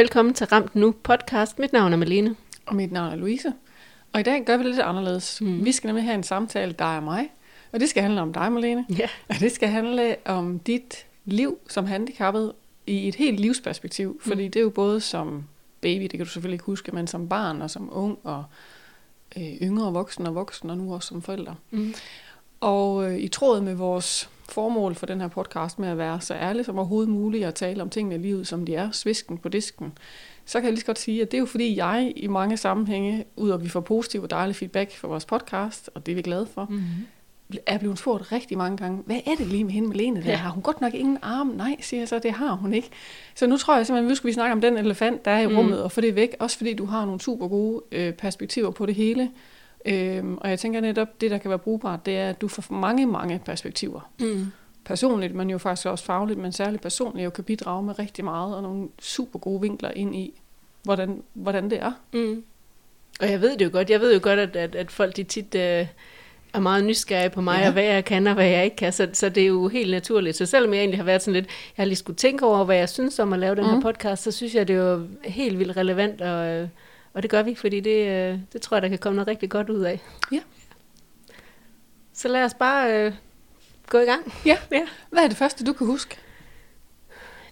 velkommen til Ramt Nu podcast. Mit navn er Malene. Og mit navn er Louise. Og i dag gør vi det lidt anderledes. Mm. Vi skal nemlig have en samtale, dig og mig. Og det skal handle om dig, Malene. Ja. Og det skal handle om dit liv som handicappet i et helt livsperspektiv. Fordi det er jo både som baby, det kan du selvfølgelig ikke huske, men som barn og som ung og øh, yngre voksen og voksen og nu også som forældre. Mm. Og øh, i tråd med vores formål for den her podcast med at være så ærlig som overhovedet muligt og tale om tingene i livet, som de er, svisken på disken, så kan jeg lige så godt sige, at det er jo fordi jeg i mange sammenhænge, ud at vi får positiv og dejlig feedback for vores podcast, og det er vi glade for, Mm. er blevet spurgt rigtig mange gange, hvad er det lige med hende Malene der? Ja. Har hun godt nok ingen arm? Nej, siger jeg så, det har hun ikke. Så nu tror jeg simpelthen, at nu skal vi snakke om den elefant, der er i Mm. rummet, og få det væk, også fordi du har nogle super gode øh, perspektiver på det hele. Øhm, og jeg tænker netop, det der kan være brugbart, det er, at du får mange, mange perspektiver. Mm. Personligt, men jo faktisk også fagligt, men særligt personligt, jo kan bidrage med rigtig meget, og nogle super gode vinkler ind i, hvordan, hvordan det er. Mm. Og jeg ved det jo godt. Jeg ved jo godt, at, at, at folk de tit øh, er meget nysgerrige på mig, ja. Og hvad jeg kan, og hvad jeg ikke kan. Så, så det er jo helt naturligt. Så selvom jeg egentlig har været sådan lidt, jeg har lige skulle tænke over, hvad jeg synes om at lave den her Mhm. podcast, så synes jeg, det er jo helt vildt relevant, og, øh, og det gør vi, fordi det, øh, det tror jeg, der kan komme noget rigtig godt ud af. Ja. Så lad os bare øh, gå i gang. Ja. ja. Hvad er det første, du kan huske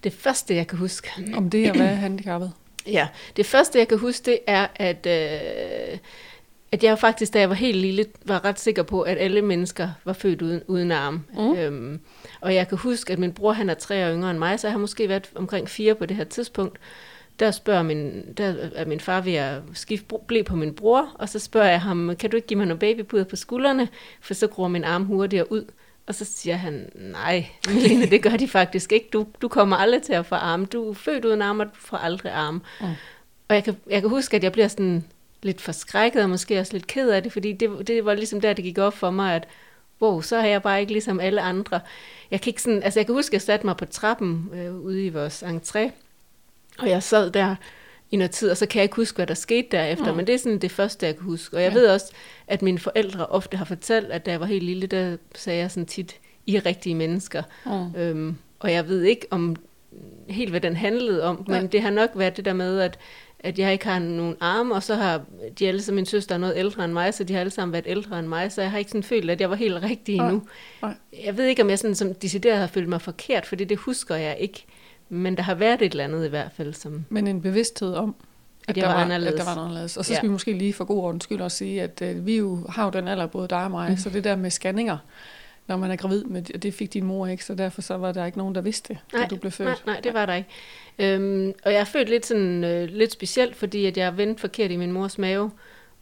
Det første, jeg kan huske, om det at være handicappet? Ja, det første jeg kan huske, det er, at, øh, at jeg faktisk, da jeg var helt lille, var ret sikker på, at alle mennesker var født uden, uden arm. Mm. Øhm, og jeg kan huske, at min bror, han er tre år yngre end mig, så jeg har måske været omkring fire på det her tidspunkt. Der spørger min, der er min far ved at skifte ble på min bror, og så spørger jeg ham, kan du ikke give mig nogle babypuder på skuldrene, for så gror min arm hurtigere ud. Og så siger han, nej, Melene, det gør de faktisk ikke. Du, du kommer aldrig til at få arme. Du er født uden arme, og du får aldrig arme. Mm. Og jeg kan, jeg kan huske, at jeg bliver sådan lidt forskrækket, og måske også lidt ked af det, fordi det, det var ligesom der, det gik op for mig, at wow, så er jeg bare ikke ligesom alle andre. Jeg kan ikke sådan, altså jeg kan huske, at jeg satte mig på trappen øh, ude i vores entré, og jeg sad der i noget tid, og så kan jeg ikke huske, hvad der skete derefter, mm. men det er sådan det første, jeg kan huske. Og jeg Ja. ved også, at mine forældre ofte har fortalt, at da jeg var helt lille, der sagde jeg sådan tit, I er rigtige mennesker. Mm. Øhm, og jeg ved ikke om helt, hvad den handlede om, men Nej. det har nok været det der med, at, at jeg ikke har nogen arme, og så har de alle sammen, min søster er noget ældre end mig, så de har alle sammen været ældre end mig, så jeg har ikke sådan følt, at jeg var helt rigtig Nej. endnu. Nej. Jeg ved ikke, om jeg sådan som decideret har følt mig forkert, fordi det husker jeg ikke. Men der har været et eller andet i hvert fald, som... Men en bevidsthed om, at, jeg der, var anderledes. at der var noget anderledes. Og så Ja. skal vi måske lige for god ordens skyld også sige, at øh, vi jo har jo den alder, både dig og mig, mm. så det der med scanninger, når man er gravid, med, det fik din mor ikke, så derfor så var der ikke nogen, der vidste det, da du blev født. Nej, nej, det var der ikke. Øhm, og jeg er født lidt, sådan, øh, lidt specielt, fordi at jeg er vendt forkert i min mors mave.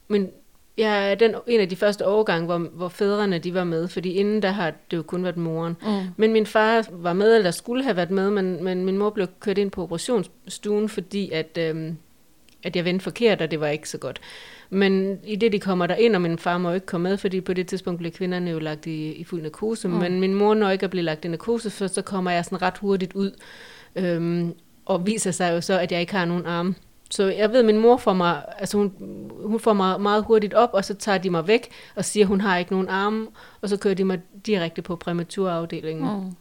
Men jeg er den, en af de første årgange, hvor, hvor fædrene de var med, fordi inden der har det jo kun været moren. Mm. Men min far var med, eller skulle have været med, men, men min mor blev kørt ind på operationsstuen, fordi at, øhm, at jeg vendte forkert, og det var ikke så godt. Men i det, de kommer der ind, og min far må ikke komme med, fordi på det tidspunkt blev kvinderne jo lagt i, i fuld narkose. Mm. Men min mor når ikke at blive lagt i narkose, for så kommer jeg sådan ret hurtigt ud, øhm, og viser sig jo så, at jeg ikke har nogen arme. Så jeg ved, at min mor får mig, altså hun, hun får mig meget hurtigt op, og så tager de mig væk og siger, at hun har ikke nogen arme, og så kører de mig direkte på præmaturafdelingen.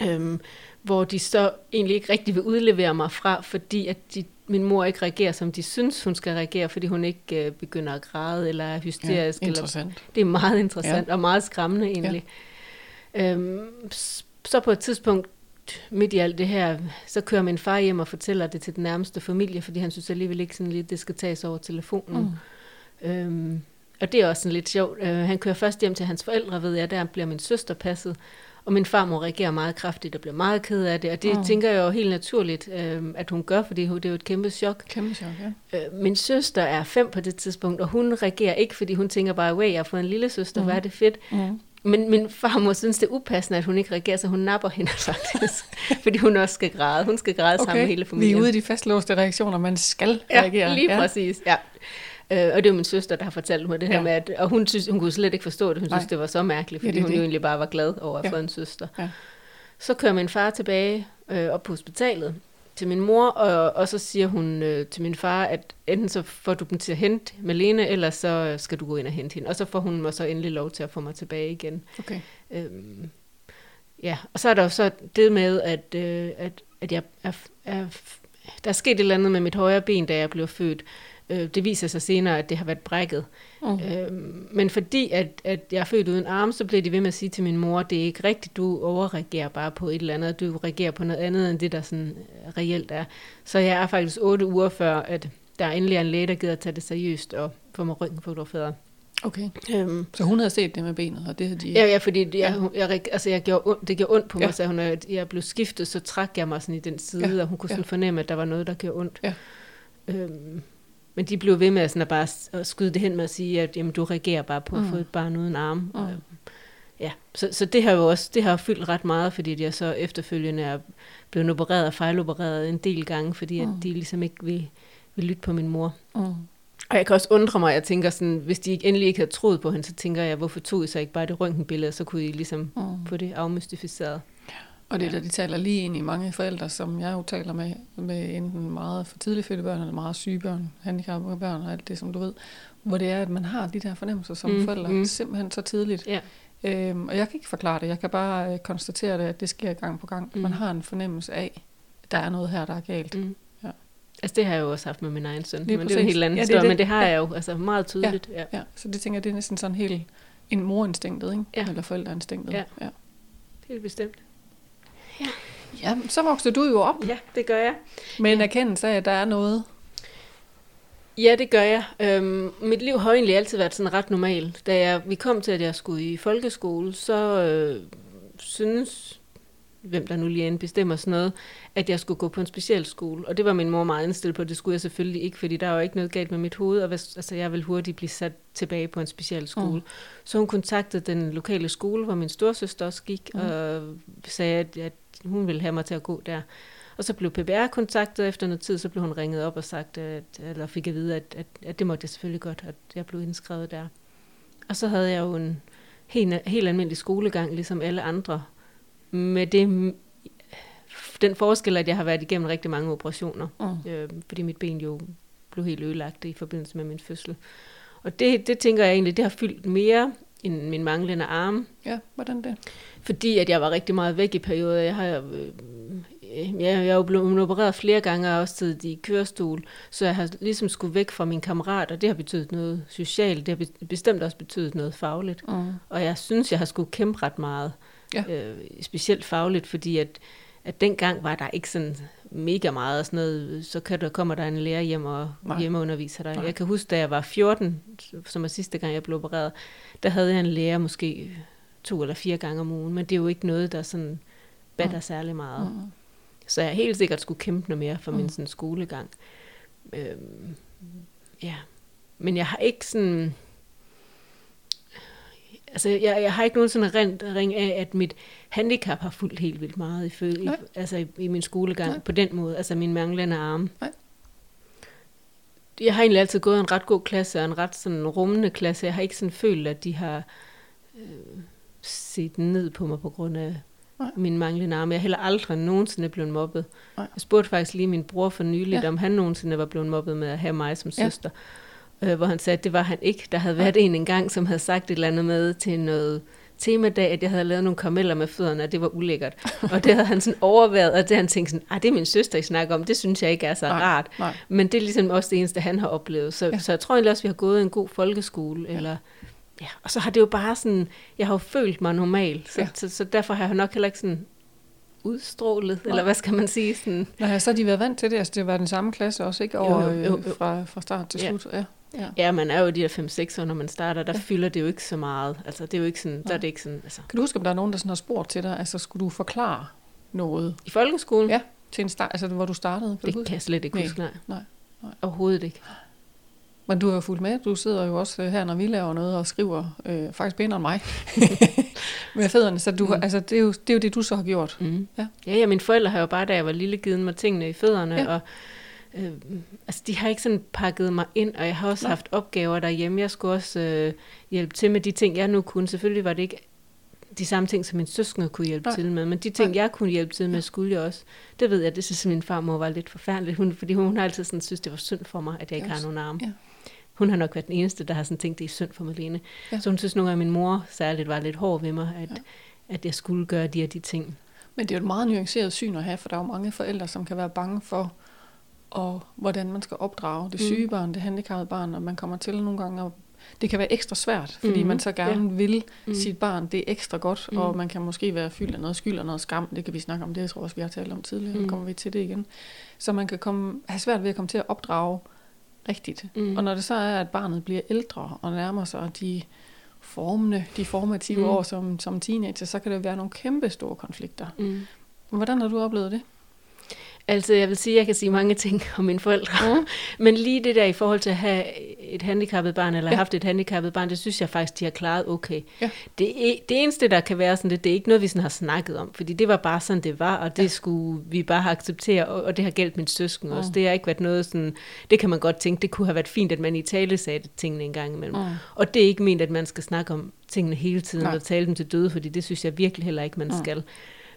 Mm. Øhm, hvor de så egentlig ikke rigtig vil udlevere mig fra, fordi at de, min mor ikke reagerer, som de synes, hun skal reagere, fordi hun ikke øh, begynder at græde eller er hysterisk. Ja, eller, det er meget interessant ja. og meget skræmmende egentlig. Ja. Øhm, så på et tidspunkt midt i alt det her, så kører min far hjem og fortæller det til den nærmeste familie, fordi han synes alligevel ikke sådan lidt, det skal tages over telefonen. Mm. Øhm, og det er også sådan lidt sjovt. Øh, han kører først hjem til hans forældre, ved jeg, der bliver min søster passet. Og min farmor reagerer meget kraftigt og bliver meget ked af det. Og det Mm. tænker jeg jo helt naturligt, øh, at hun gør, fordi det er jo et kæmpe chok. Kæmpe chok, ja. Øh, min søster er fem på det tidspunkt, og hun reagerer ikke, fordi hun tænker bare, wow, jeg har fået en lille søster, mm. Hvor er det fedt. Mm. Men min farmor synes, det er upassende, at hun ikke reagerer, så hun napper hende faktisk. fordi hun også skal græde. Hun skal græde okay. sammen med hele vi familien. er ude i de fastlåste reaktioner, man skal Ja, reagere. lige ja. præcis. Ja. Øh, og det er min søster, der har fortalt mig det her Ja. med, at, og hun, synes, hun kunne slet ikke forstå det. Hun Nej. synes, det var så mærkeligt, Ja, fordi det er hun det. jo egentlig bare var glad over at Ja. få en søster. Ja. Så kører min far tilbage øh, op på hospitalet til min mor, og, og så siger hun øh, til min far, at enten så får du dem til at hente Malene, eller så skal du gå ind og hente hende. Og så får hun mig så endelig lov til at få mig tilbage igen. Okay. Øhm, ja, og så er der jo så det med, at, øh, at, at jeg er, er der er sket et eller andet med mit højre ben, da jeg blev født. Øh, det viser sig senere, at det har været brækket. Mm. Øh, men fordi at, at jeg er født uden arme, så blev de ved med at sige til min mor, det er ikke rigtigt, du overreagerer bare på et eller andet, du reagerer på noget andet, end det der sådan øh, reelt er. Så jeg er faktisk otte uger før, at der endelig er en læge, der gider at tage det seriøst og få mig ryggen fotograferet. Okay. Øhm, så hun havde set det med benet, og det havde de... Ja, ja fordi jeg, jeg, altså jeg gjorde ondt, det gjorde ondt på mig, ja. så hun, at jeg blev skiftet, så trak jeg mig sådan i den side, ja. og hun kunne sådan ja. fornemme, at der var noget, der gjorde ondt. Ja. Øhm, men de blev ved med at, sådan at bare at skyde det hen med at sige, at jamen, du reagerer bare på at mm. få et barn uden arm. Mm. Øhm, ja, så, så det har jo også det har fyldt ret meget, fordi jeg så efterfølgende er blevet opereret og fejlopereret en del gange, fordi mm. at de ligesom ikke vil, vil lytte på min mor. Mm. Og jeg kan også undre mig, jeg tænker sådan, hvis de endelig ikke havde troet på hende, så tænker jeg, hvorfor tog I så ikke bare det røntgenbillede, så kunne I ligesom mm. få det afmystificeret. Og det er der, de taler lige ind i mange forældre, som jeg jo taler med, med enten meget for tidligt fødte børn, eller meget syge børn, handicappede børn og alt det, som du ved, hvor det er, at man har de der fornemmelser som mm, forældre, mm. simpelthen så tidligt. Ja. Øhm, og jeg kan ikke forklare det, jeg kan bare øh, konstatere det, at det sker gang på gang. Mm. Man har en fornemmelse af, at der er noget her, der er galt. Mm. Ja. Altså det har jeg jo også haft med min egen søn, Lige men præcis. det er en helt anden ja, historie, men det har ja. jeg jo altså meget tydeligt. Ja. Ja. ja, så det tænker jeg, det er næsten sådan helt en morinstinktet, ikke? Ja. eller forældreinstinktet. Ja. ja, helt bestemt. Ja. ja, så voksede du jo op. Ja, det gør jeg. Med en ja. erkendelse af, at der er noget. Ja, det gør jeg. Øhm, mit liv har egentlig altid været sådan ret normalt. Da jeg, vi kom til, at jeg skulle i folkeskole, så øh, synes hvem der nu lige end bestemmer sådan noget, at jeg skulle gå på en specialskole. Og det var min mor meget indstillet på, det skulle jeg selvfølgelig ikke, fordi der var ikke noget galt med mit hoved, og hvis, altså, jeg ville hurtigt blive sat tilbage på en specialskole. Mm. Så hun kontaktede den lokale skole, hvor min storsøster også gik, mm. og sagde, at, at hun ville have mig til at gå der. Og så blev PBR kontaktet efter noget tid, så blev hun ringet op og sagt, at, eller fik at vide, at, at, at det måtte jeg selvfølgelig godt, at jeg blev indskrevet der. Og så havde jeg jo en helt, helt almindelig skolegang, ligesom alle andre med det, den forskel, at jeg har været igennem rigtig mange operationer, mm. øh, fordi mit ben jo blev helt ødelagt i forbindelse med min fødsel. Og det, det tænker jeg egentlig, det har fyldt mere end min manglende arm. Ja, hvordan det? Fordi at jeg var rigtig meget væk i perioder. Jeg har øh, jeg, jeg er jo blevet opereret flere gange og også siddet i kørestol, så jeg har ligesom skulle væk fra min kammerat, og det har betydet noget socialt, det har bestemt også betydet noget fagligt. Mm. Og jeg synes, jeg har skulle kæmpe ret meget. Ja. Øh, specielt fagligt, fordi at, at dengang var der ikke sådan mega meget og sådan noget, så kan der, kommer der en lærer hjem og Nej. hjemmeunderviser dig. Nej. Jeg kan huske, da jeg var 14, som var sidste gang, jeg blev opereret, der havde jeg en lærer måske to eller fire gange om ugen, men det er jo ikke noget, der sådan batter mm. særlig meget. Mm. Så jeg helt sikkert skulle kæmpe noget mere for mm. min sådan, skolegang. Øhm, ja. Men jeg har ikke sådan altså, jeg, jeg har ikke nogen sådan rent ring af, at mit handicap har fulgt helt vildt meget i, følge, i, altså i, i min skolegang Nej. på den måde, altså min manglende arme. Nej. Jeg har egentlig altid gået en ret god klasse, og en ret sådan rummende klasse. Jeg har ikke sådan følt, at de har øh, set ned på mig på grund af Nej. min manglende arme. Jeg har heller aldrig nogensinde blevet mobbet. Nej. Jeg spurgte faktisk lige min bror for nyligt, ja. om han nogensinde var blevet mobbet med at have mig som søster. Ja øh, hvor han sagde, at det var han ikke. Der havde været en engang, som havde sagt et eller andet med til noget temadag, at jeg havde lavet nogle karameller med fødderne, og det var ulækkert. og det havde han sådan overvejet, og det han tænkte sådan, ah, det er min søster, I snakker om, det synes jeg ikke er så nej, rart. Nej. Men det er ligesom også det eneste, han har oplevet. Så, ja. så jeg tror egentlig også, vi har gået en god folkeskole, ja. eller Ja, og så har det jo bare sådan, jeg har jo følt mig normal, så, ja. så, så derfor har jeg nok heller ikke sådan udstrålet, Nej. eller hvad skal man sige? Sådan. Nej, så har de været vant til det, altså det var den samme klasse også, ikke? Over, jo, jo, jo. Øh, fra, fra start til slut, ja. Ja. ja, man er jo de der 5-6 år, når man starter, der ja. fylder det jo ikke så meget. Altså, det er jo ikke sådan, der er det ikke sådan, altså. Kan du huske, om der er nogen, der sådan har spurgt til dig, altså skulle du forklare noget? I folkeskolen? Ja, til en start, altså hvor du startede. Kan det du kan jeg slet ikke huske, nej. nej. nej. Overhovedet ikke. Men du har jo fulgt med. Du sidder jo også øh, her, når vi laver noget og skriver øh, faktisk bedre end mig med fædrene. Så du, mm. altså, det, er jo, det er jo det, du så har gjort. Mm. Ja. ja, ja, mine forældre har jo bare, da jeg var lille, givet mig tingene i fædrene. Ja. Og øh, altså, de har ikke sådan pakket mig ind, og jeg har også Nej. haft opgaver derhjemme. Jeg skulle også øh, hjælpe til med de ting, jeg nu kunne. Selvfølgelig var det ikke de samme ting, som min søskende kunne hjælpe Nej. til med, men de ting, Nej. jeg kunne hjælpe til med, skulle jeg også. Det ved jeg, det synes min farmor var lidt forfærdeligt, hun, fordi hun, hun har altid sådan, synes, det var synd for mig, at jeg ikke har nogen arme. Ja. Hun har nok været den eneste, der har sådan tænkt, det er synd for Malene. Ja. Så hun synes nogle gange, at min mor særligt var lidt hård ved mig, at, ja. at jeg skulle gøre de og de ting. Men det er jo et meget nuanceret syn at have, for der er jo mange forældre, som kan være bange for og hvordan man skal opdrage det Mm. syge barn, det handicappede barn, og man kommer til nogle gange at det kan være ekstra svært, fordi Mhm. man så gerne vil Mm. sit barn det er ekstra godt, Mm. og man kan måske være fyldt af noget skyld og noget skam. Det kan vi snakke om, det jeg tror også, vi har talt om tidligere, mm. Mm. kommer vi til det igen. Så man kan komme, have svært ved at komme til at opdrage rigtigt. Mm. Og når det så er, at barnet bliver ældre og nærmer sig de formende, de formative Mm. år som, som teenager, så kan det være nogle kæmpe store konflikter. Mm. Hvordan har du oplevet det? Altså, jeg vil sige, at jeg kan sige mange ting om mine forældre. Mm. Men lige det der i forhold til at have et handicappet barn, eller Ja. haft et handicappet barn, det synes jeg faktisk, de har klaret okay. Ja. Det, e- det eneste, der kan være sådan det, det er ikke noget, vi sådan har snakket om, fordi det var bare sådan, det var, og det ja. skulle vi bare have accepteret, og, og det har gældt min søsken Mm. også. Det har ikke været noget sådan, det kan man godt tænke, det kunne have været fint, at man i tale sagde tingene en gang imellem. Mm. Og det er ikke ment, at man skal snakke om tingene hele tiden, Nej. og tale dem til døde, fordi det synes jeg virkelig heller ikke, man Mm. skal.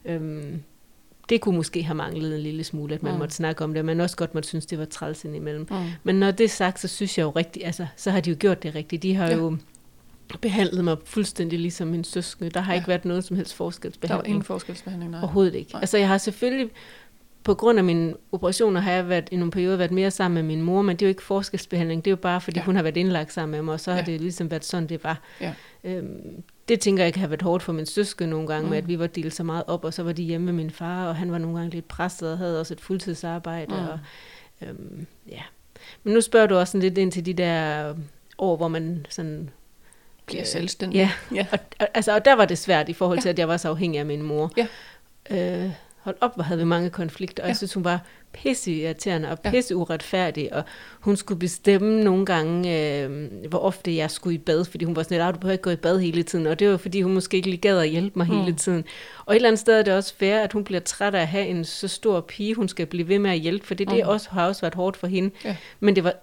Øhm, det kunne måske have manglet en lille smule, at man Mm. måtte snakke om det, men også godt måtte synes, det var træls indimellem. Mm. Men når det er sagt, så synes jeg jo rigtigt, altså, så har de jo gjort det rigtigt. De har Ja. jo behandlet mig fuldstændig ligesom min søskende. Der har Ja. ikke været noget som helst Der var forskelsbehandling. ingen forskelsbehandling, nej. Overhovedet ikke. Nej. Altså, jeg har selvfølgelig, på grund af mine operationer, har jeg været, i nogle perioder været mere sammen med min mor, men det er jo ikke forskelsbehandling. Det er jo bare, fordi Ja. hun har været indlagt sammen med mig, og så har Ja. det ligesom været sådan, det var. Ja. Øhm, det tænker jeg kan have været hårdt for min søskende nogle gange, Mm. mm. med at vi var delt så meget op, og så var de hjemme med min far, og han var nogle gange lidt presset, og havde også et fuldtidsarbejde. Mm. Mm. Og, øhm, ja. Men nu spørger du også sådan lidt ind til de der år, hvor man sådan... Bliver øh, selvstændig. Ja, Ja. og, altså, og der var det svært i forhold Ja. til, at jeg var så afhængig af min mor. Ja. Øh, hold op, hvor havde vi mange konflikter, og Ja. jeg synes, hun var pisse irriterende og Ja. pisse uretfærdig, og hun skulle bestemme nogle gange, øh, hvor ofte jeg skulle i bad, fordi hun var sådan lidt, "Ah, du behøver ikke gå i bad hele tiden, og det var fordi, hun måske ikke lige gad at hjælpe mig Mm. hele tiden. Og et eller andet sted er det også fair, at hun bliver træt af at have en så stor pige, hun skal blive ved med at hjælpe, for det, det Mm. også, har også været hårdt for hende, Ja. men det var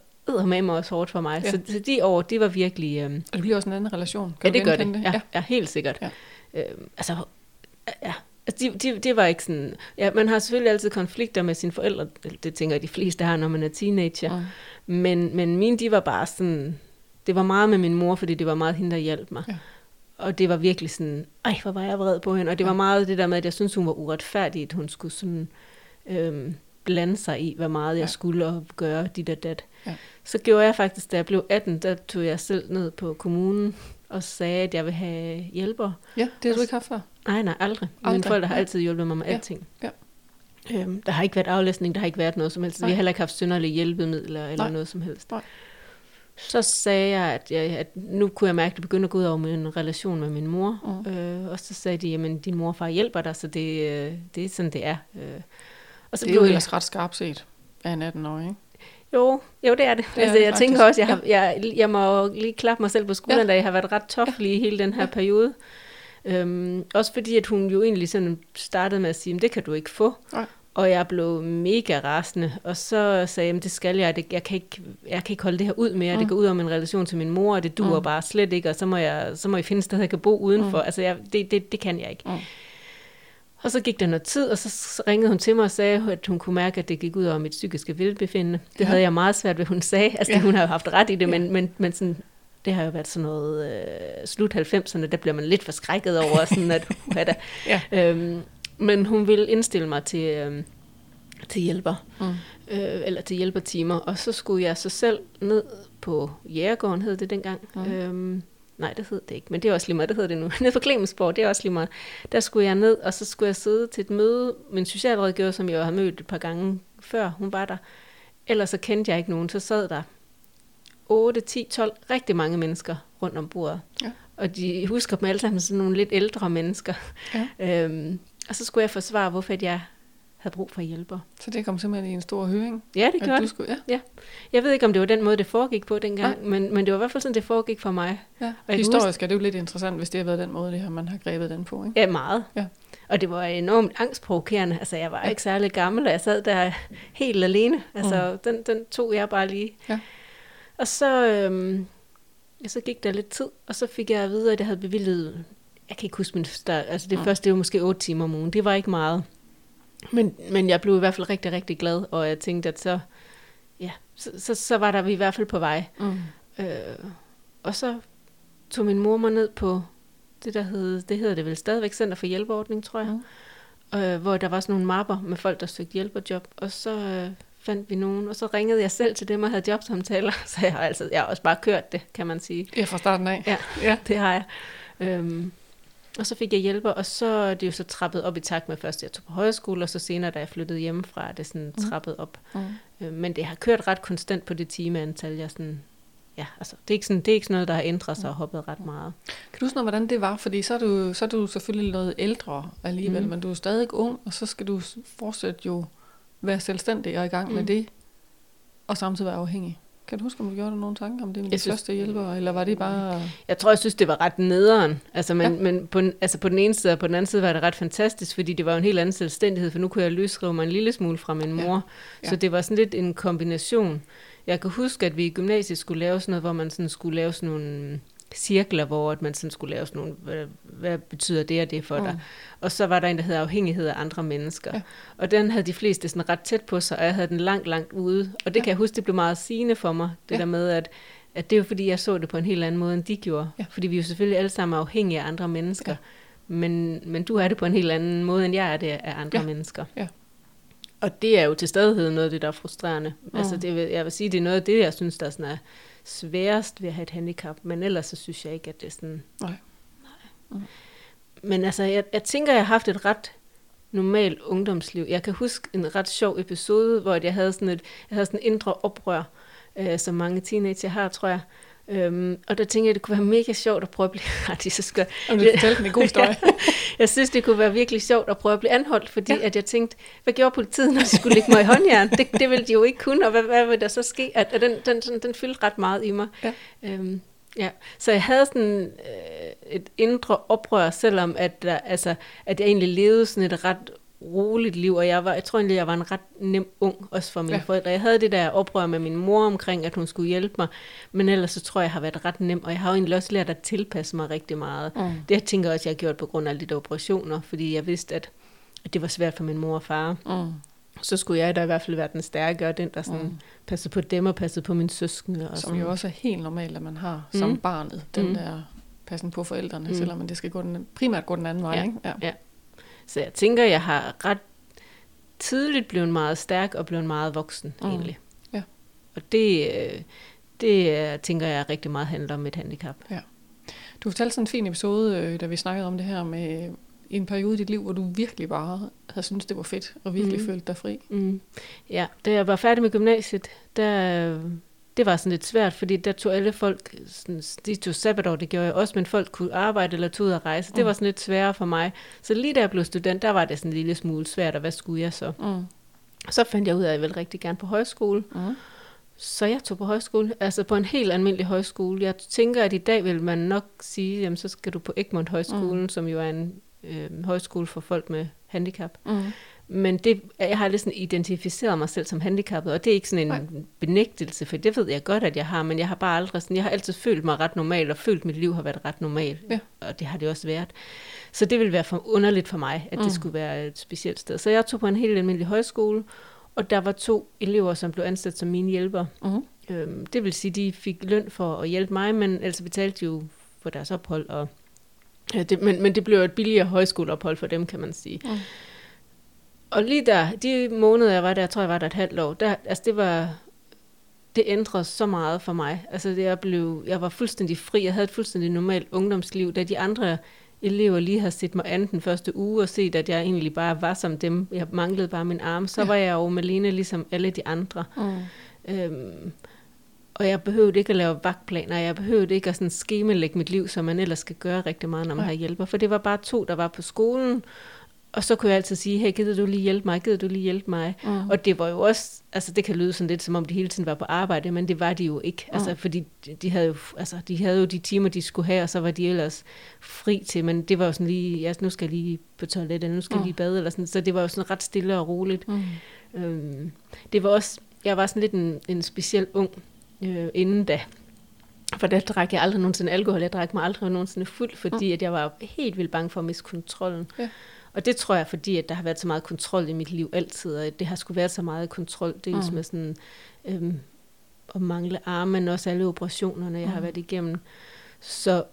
med mig også hårdt for mig. Ja. Så, så de år, det var virkelig... Øh, Og det bliver også en anden relation. Ja, Kan det du gør det. genkende Ja, ja. ja, helt sikkert. Ja. Ja. Øhm, altså, ja. Altså, de, de, det var ikke sådan... Ja, man har selvfølgelig altid konflikter med sine forældre. Det tænker jeg, de fleste har, når man er teenager. Mm. Men, men mine, de var bare sådan... Det var meget med min mor, fordi det var meget hende, der hjalp mig. Ja. Og det var virkelig sådan... Ej, hvor var jeg vred på hende. Og det Ja. var meget det der med, at jeg synes hun var uretfærdig, at hun skulle sådan... Øhm, blande sig i, hvor meget jeg Ja. skulle og gøre dit og dat. Ja. Så gjorde jeg faktisk, da jeg blev 18, der tog jeg selv ned på kommunen og sagde, at jeg vil have hjælper. Ja, det har du ikke haft før. Nej, nej, aldrig. Aldrig, Mine forældre har ja. altid hjulpet mig med Ja, alting. ja. Øhm, der har ikke været aflæsning, der har ikke været noget som helst. Nej. Vi har heller ikke haft synderlige hjælpemidler eller Nej. noget som helst. Nej. Så sagde jeg at, jeg, at nu kunne jeg mærke, at det begyndte at gå ud over min relation med min mor. Mm. Øh, og så sagde de, at din mor og far hjælper dig, så det, øh, det er sådan, det er. Øh, og så Det er blev jo jeg- ellers ret skarpt set af en 18-årig, ikke? Jo, jo, det er det. Det er altså, det jeg tænker faktisk. også, jeg, har, jeg, jeg må lige klappe mig selv på skulderen, Ja. ja. da jeg har været ret toffelig i hele den her Ja. ja. periode. Øhm, også fordi, at hun jo egentlig sådan startede med at sige, "Men det kan du ikke få. Nej. Og jeg blev mega rasende, og så sagde jeg, "Men det skal jeg, det, jeg, kan ikke, jeg kan ikke holde det her ud mere, Mm. det går ud over min relation til min mor, og det duer Mm. bare slet ikke, og så må jeg, så må jeg finde et sted, jeg kan bo udenfor. Mm. Altså, jeg, det, det, det kan jeg ikke. Mm. Og så gik der noget tid, og så ringede hun til mig og sagde, at hun kunne mærke, at det gik ud over mit psykiske velbefindende. Det Ja. havde jeg meget svært ved, hun sagde. Altså, Ja. hun har jo haft ret i det, Ja. men, men, men sådan, det har jo været sådan noget øh, slut 90'erne, der bliver man lidt forskrækket over, sådan at, uha da. Ja. øhm, men hun ville indstille mig til, øh, til hjælper, Mm. øh, eller til hjælpertimer, og så skulle jeg så selv ned på Jægergården, hed det dengang. Mm. Øhm, nej, det hed det ikke, men det er også lige meget, det hedder det nu. Nede på Clemensborg, det er også lige meget. Der skulle jeg ned, og så skulle jeg sidde til et møde. Min socialrådgiver, som jeg har mødt et par gange før, hun var der. Ellers så kendte jeg ikke nogen, så sad der 8, 10, 12, rigtig mange mennesker rundt om bordet. Ja. Og de husker dem alle sammen som nogle lidt ældre mennesker. Ja. Øhm, og så skulle jeg forsvare, hvorfor jeg havde brug for hjælper. Så det kom simpelthen i en stor høring? Ja, det gjorde det. skulle, ja. Jeg ved ikke, om det var den måde, det foregik på dengang, men, men det var i hvert fald sådan, det foregik for mig. ja. kan Historisk er det jo lidt interessant, hvis det har været den måde, det her, man har grebet den på, ikke? Ja, meget. Ja. Og det var enormt angstprovokerende. Altså, jeg var Ja. ja. ikke særlig gammel, og jeg sad der helt alene. Altså, mm. den, den tog jeg bare lige. Ja. Og så, øhm, ja, så gik der lidt tid, og så fik jeg at vide, at jeg havde bevilget, jeg kan ikke huske min start, altså det mm. første, det var måske 8 timer om ugen. Det var ikke meget. Men, men jeg blev i hvert fald rigtig, rigtig glad, og jeg tænkte, at så, ja, så, så, så var der vi i hvert fald på vej. Mm. Øh, og så tog min mor mig ned på det, der hed, det hedder det vel stadigvæk Center for Hjælpeordning, tror jeg. Mm. Øh, hvor der var sådan nogle mapper med folk, der søgte hjælperjob. Og så øh, fandt vi nogen, og så ringede jeg selv til dem og havde jobsamtaler, så jeg har, altså, jeg har også bare kørt det, kan man sige. Ja, fra starten af. Ja, ja. det har jeg. Øhm, og så fik jeg hjælper, og så er det jo så trappet op i takt med først, jeg tog på højskole, og så senere, da jeg flyttede hjemmefra, er det sådan Mhm. trappet op. Mm. Øh, men det har kørt ret konstant på det timeantal, jeg sådan, ja, altså, det er ikke sådan, det er ikke sådan noget, der har ændret sig og hoppet ret meget. Kan du huske noget, hvordan det var? Fordi så er du, så er du selvfølgelig noget ældre alligevel, mm. men du er stadig ung, og så skal du fortsat jo være selvstændig og i gang mm. med Mm. det, og samtidig være afhængig. Kan du huske, om du gjorde dig nogle tanker om det med de Jeg synes- første hjælpere, eller var det bare... Jeg tror, jeg synes, det var ret nederen. Altså, men, Ja. ja. men på, altså, på den ene side og på den anden side var det ret fantastisk, fordi det var en helt anden selvstændighed, for nu kunne jeg løsrive mig en lille smule fra min Ja. mor. Ja. Så det var sådan lidt en kombination. Jeg kan huske, at vi i gymnasiet skulle lave sådan noget, hvor man sådan skulle lave sådan nogle cirkler, hvor at man sådan skulle lave sådan nogle, hvad, hvad betyder det og det for dig? Mm. Og så var der en, der hedder afhængighed af andre mennesker. Ja. Og den havde de fleste sådan ret tæt på sig, og jeg havde den langt, langt ude. Og det Ja. kan jeg huske, det blev meget sigende for mig, det Ja. der med, at, at det er jo fordi, jeg så det på en helt anden måde, end de gjorde. Ja. Fordi vi er jo selvfølgelig alle sammen afhængige af andre mennesker. Ja. Men, men du er det på en helt anden måde, end jeg er det af andre Ja. mennesker. Ja. Og det er jo til stadighed noget af det, der er frustrerende. Mm. Mm. Altså det, vil- jeg vil sige, det er noget af det, jeg synes, der er, sådan er sværest ved at have et handicap. Men ellers så synes jeg ikke, at det er sådan... Nej. Mm. Men altså, jeg, jeg tænker, jeg har haft et ret normalt ungdomsliv. Jeg kan huske en ret sjov episode, hvor jeg havde sådan et jeg havde sådan et indre oprør, øh, som mange teenager har, tror jeg. Øhm, og der tænkte jeg, det kunne være mega sjovt at prøve at blive... Ej, det er så skørt. Om du fortalte en god historie. Jeg synes, det kunne være virkelig sjovt at prøve at blive anholdt, fordi ja. at jeg tænkte, hvad gjorde politiet, når de skulle lægge mig i håndjern? Det, det ville de jo ikke kunne, og hvad, hvad vil der så ske? At, at den, den, den, den fyldte ret meget i mig. Ja. Øhm, ja. Så jeg havde sådan øh, et indre oprør, selvom at, der, altså, at jeg egentlig levede sådan et ret roligt liv, og jeg, var, jeg tror egentlig, jeg var en ret nem ung, også for mine Ja. ja. forældre. Jeg havde det der oprør med min mor omkring, at hun skulle hjælpe mig, men ellers så tror jeg, jeg har været ret nem, og jeg har jo egentlig også lært at tilpasse mig rigtig meget. Mm. Det jeg tænker også, jeg har gjort på grund af alle de der operationer, fordi jeg vidste, at, at det var svært for min mor og far. Mm. Så skulle jeg da i hvert fald være den stærke, og den, der sådan Mm. passede på dem og passede på mine søskende. Og Som sådan. jo også er helt normalt, at man har mm. som Mm. barnet, den mm. Der passen på forældrene, mm. Selvom det skal gå den, primært gå den anden vej. Ja. Ikke? Ja. Så jeg tænker, jeg har ret tidligt blevet meget stærk og blevet meget voksen, Mm. egentlig. Ja. Og det, øh, det øh, tænker jeg rigtig meget handler om et handicap. Du fortalte sådan en fin episode, øh, da vi snakkede om det her med en periode i dit liv, hvor du virkelig bare havde syntes, det var fedt, og virkelig mm. Følte dig fri. Mm. Ja, da jeg var færdig med gymnasiet, der, det var sådan lidt svært, fordi der tog alle folk, sådan, de tog sabbatår, det gjorde jeg også, men folk kunne arbejde eller tog ud og rejse. Det Mm. var sådan lidt sværere for mig. Så lige da jeg blev student, der var det sådan en lille smule svært, og hvad skulle jeg så? Mm. Så fandt jeg ud af, at jeg ville rigtig gerne på højskole. Mm. Så jeg tog på højskole, altså på en helt almindelig højskole. Jeg tænker, at i dag vil man nok sige, jamen så skal du på Egmont Højskolen, mm. som jo er en øh, højskole for folk med handicap. Mm. Men det, jeg har sådan identificeret mig selv som handicappet, og det er ikke sådan en Nej. Benægtelse, for det ved jeg godt, at jeg har, men jeg har bare aldrig sådan, jeg har altid følt mig ret normal, og følt, at mit liv har været ret normalt, Ja. og det har det også været. Så det ville være for underligt for mig, at Mm. det skulle være et specielt sted. Så jeg tog på en helt almindelig højskole, og der var to elever, som blev ansat som mine hjælper. Mm. Øhm, det vil sige, de fik løn for at hjælpe mig, men ellers betalte jo for deres ophold. Og, ja, det, men, men det blev et billigere højskoleophold for dem, kan man sige. Mm. Og lige der, de måneder, jeg var der, jeg tror, jeg var der et halvt år, der, altså det var, det ændrede så meget for mig. Altså det, jeg, blev, jeg var fuldstændig fri, jeg havde et fuldstændig normalt ungdomsliv, da de andre elever lige har set mig an den første uge og set, at jeg egentlig bare var som dem. Jeg manglede bare min arm. Så Ja. ja. var jeg jo Malene ligesom alle de andre. Mm. Øhm, og jeg behøvede ikke at lave vagtplaner, jeg behøvede ikke at sådan skemalægge mit liv, som man ellers skal gøre rigtig meget, når man Nej. har hjælper. For det var bare to, der var på skolen, og så kunne jeg altid sige, hey, gider du lige hjælpe mig, gider du lige hjælpe mig? Mm. Og det var jo også, altså det kan lyde sådan lidt, som om de hele tiden var på arbejde, men det var de jo ikke. Altså, Mm. fordi de- de havde, jo, altså, de havde jo de timer, de skulle have, og så var de ellers fri til, men det var jo sådan lige, ja, nu skal jeg lige på toilettet, nu skal jeg Mm. lige bade, eller sådan, så det var jo sådan ret stille og roligt. Mm. Øhm, det var også, jeg var sådan lidt en, en speciel ung øh, inden da. For der drak jeg aldrig nogensinde alkohol. Jeg drak mig aldrig nogensinde fuld, fordi at jeg var helt vildt bange for at miste kontrollen. Ja. Og det tror jeg, fordi at der har været så meget kontrol i mit liv altid, og det har skulle været så meget kontrol, dels Mm. med sådan øhm, at mangle arme, men også alle operationerne, jeg har Mm. været igennem. Så,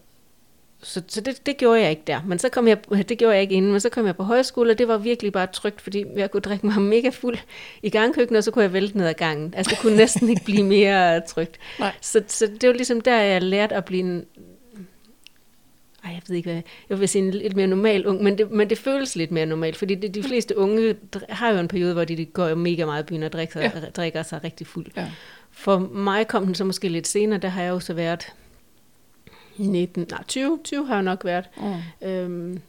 så, så det, det gjorde jeg ikke der. Men så kom jeg, det gjorde jeg ikke inden, men så kom jeg på højskole, og det var virkelig bare trygt, fordi jeg kunne drikke mig mega fuld i gangkøkkenet, og så kunne jeg vælte ned ad gangen. Altså det kunne næsten ikke blive mere trygt. Nej. Så, så det var ligesom der, jeg lærte at blive en, ej, jeg ved ikke hvad, jeg vil sige en lidt mere normal ung, men det, men det føles lidt mere normalt, fordi det, de fleste unge har jo en periode, hvor de går mega meget i byen og drikker, Ja. drikker sig rigtig fuld. Ja. For mig kom den så måske lidt senere, der har jeg jo så været i 19, nej 20, 20 har jeg nok været. Mm. Øhm,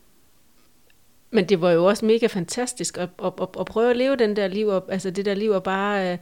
men det var jo også mega fantastisk at, at, at, at prøve at leve den der liv, altså det der liv og bare øh,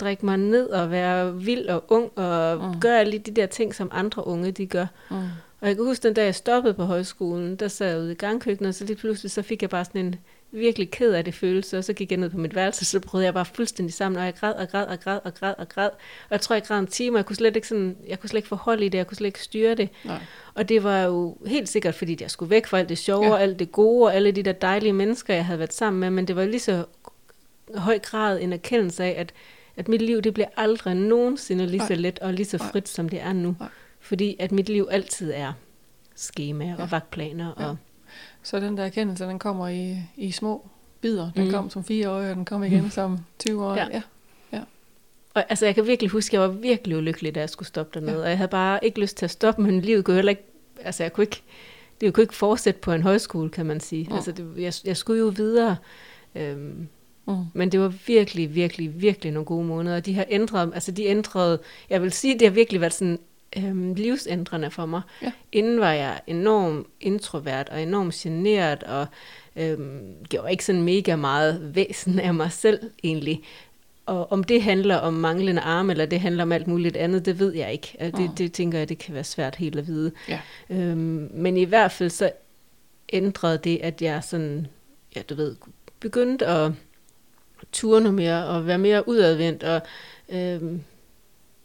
drikke mig ned og være vild og ung og Mm. mm. gøre alle de der ting, som andre unge de gør. Mm. Og jeg kan huske den dag, jeg stoppede på højskolen, der sad jeg ude i gangkøkkenet, og så lige pludselig så fik jeg bare sådan en virkelig ked af det følelse, og så gik jeg ned på mit værelse, så brød jeg bare fuldstændig sammen, og jeg græd og græd og græd og græd og græd. Og jeg tror, jeg græd en time, og jeg kunne slet ikke, sådan, jeg kunne slet ikke forholde i det, jeg kunne slet ikke styre det. Nej. Og det var jo helt sikkert, fordi jeg skulle væk fra alt det sjove, Ja. og alt det gode, og alle de der dejlige mennesker, jeg havde været sammen med, men det var lige så høj grad en erkendelse af, at, at mit liv, det bliver aldrig nogensinde lige så Nej. let og lige så Nej. frit, som det er nu. Nej. Fordi at mit liv altid er skemaer Ja. og vagtplaner. Ja. Og, Så den der erkendelse, den kommer i, i små bidder. Den Mm. kom som fire år, og den kom igen som 20 år. Ja. ja. og altså, jeg kan virkelig huske, at jeg var virkelig ulykkelig, da jeg skulle stoppe dernede. Ja. Ja. Og jeg havde bare ikke lyst til at stoppe, men livet kunne heller ikke, altså jeg kunne ikke, det kunne ikke fortsætte på en højskole, kan man sige. Mm. Altså, det, jeg, jeg skulle jo videre. Øhm, Mm. Men det var virkelig, virkelig, virkelig nogle gode måneder. Og de har ændret, altså de ændrede, jeg vil sige, det har virkelig været sådan øhm, livsændrende for mig. Ja. Inden var jeg enormt introvert og enormt generet, og øhm, gjorde ikke sådan mega meget væsen af mig selv egentlig. Og om det handler om manglende arme, eller det handler om alt muligt andet, det ved jeg ikke. Altså, Mm. Det, det tænker jeg, det kan være svært helt at vide. Ja. Øhm, men i hvert fald så ændrede det, at jeg sådan, ja du ved, begyndte at turne mere og være mere udadvendt og øhm,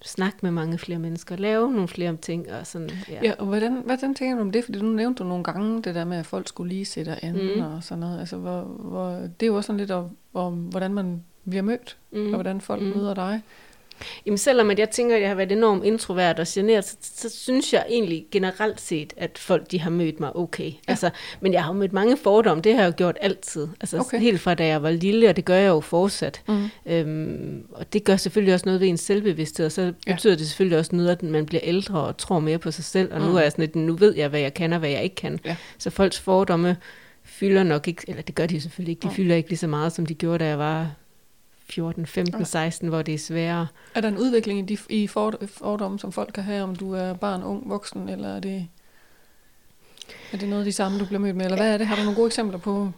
snakke med mange flere mennesker, lave nogle flere ting og sådan, ja. Ja, og hvordan, hvordan tænker du om det? Fordi nu nævnte du nogle gange det der med, at folk skulle lige sætte an mm. Og sådan noget. Altså, hvor, hvor, det er jo også sådan lidt om, om hvordan man bliver mødt, mm. og hvordan folk. Mm. møder dig. Jamen selvom at jeg tænker, at jeg har været enormt introvert og generet, så, så synes jeg egentlig generelt set, at folk de har mødt mig okay. Ja. Altså, men jeg har jo mødt mange fordomme, det har jeg jo gjort altid. Altså Okay. helt fra da jeg var lille, og det gør jeg jo fortsat. Mm. Øhm, og det gør selvfølgelig også noget ved ens selvbevidsthed, og så Ja. betyder det selvfølgelig også noget, at man bliver ældre og tror mere på sig selv. Og Mm. nu er jeg sådan lidt, nu ved jeg, hvad jeg kan og hvad jeg ikke kan. Ja. Så folks fordomme fylder nok ikke, eller det gør de selvfølgelig ikke, de Nej. fylder ikke lige så meget, som de gjorde, da jeg var 14, 15, Nej. 16, hvor det er sværere. Er der en udvikling i de i for- fordomme, som folk kan have, om du er barn, ung, voksen, eller er det, er det noget af de samme, du bliver mødt med? Eller hvad er det? Har du nogle gode eksempler på?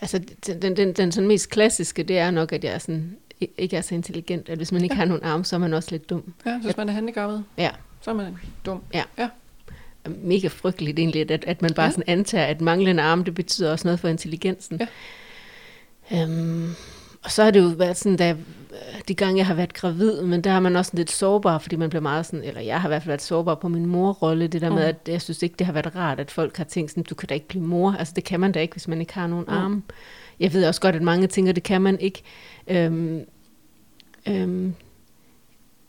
Altså, den, den, den, den sådan mest klassiske, det er nok, at jeg er sådan, ikke er så intelligent, at hvis man ikke Ja. har nogen arme, så er man også lidt dum. Ja, hvis man er handicappet, Ja. så er man dum. Mega frygteligt egentlig, at, at man bare Ja. ja. sådan antager, at manglende arme, det betyder også noget for intelligensen. Ja. Øhm, og så har det jo været sådan, da de gange, jeg har været gravid, men der har man også lidt sårbar, fordi man bliver meget sådan, eller jeg har i hvert fald været sårbar på min morrolle, det der med, Mm. at jeg synes ikke, det har været rart, at folk har tænkt sådan, du kan da ikke blive mor. Altså det kan man da ikke, hvis man ikke har nogen Mm. arme. Jeg ved også godt, at mange tænker, det kan man ikke. Øhm, øhm,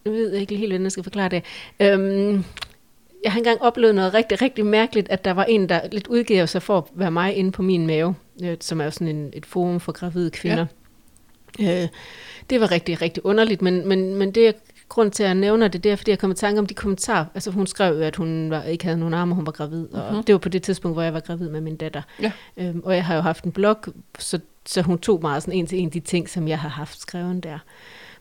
jeg ved ikke helt, hvordan jeg skal forklare det. Øhm, jeg har engang oplevet noget rigtig, rigtig mærkeligt, at der var en, der lidt udgav sig for at være mig inde på min mave, øh, som er jo sådan en, et forum for gravide kvinder. Ja. Øh, det var rigtig, rigtig underligt, men, men, men det grund til, at jeg nævner det, det er, fordi jeg kom i tanke om de kommentarer. Altså hun skrev jo, at hun var, ikke havde nogen arme, og hun var gravid, og Mhm. det var på det tidspunkt, hvor jeg var gravid med min datter. Ja. Øhm, og jeg har jo haft en blog, så, så hun tog meget sådan en til en de ting, som jeg har haft skrevet der.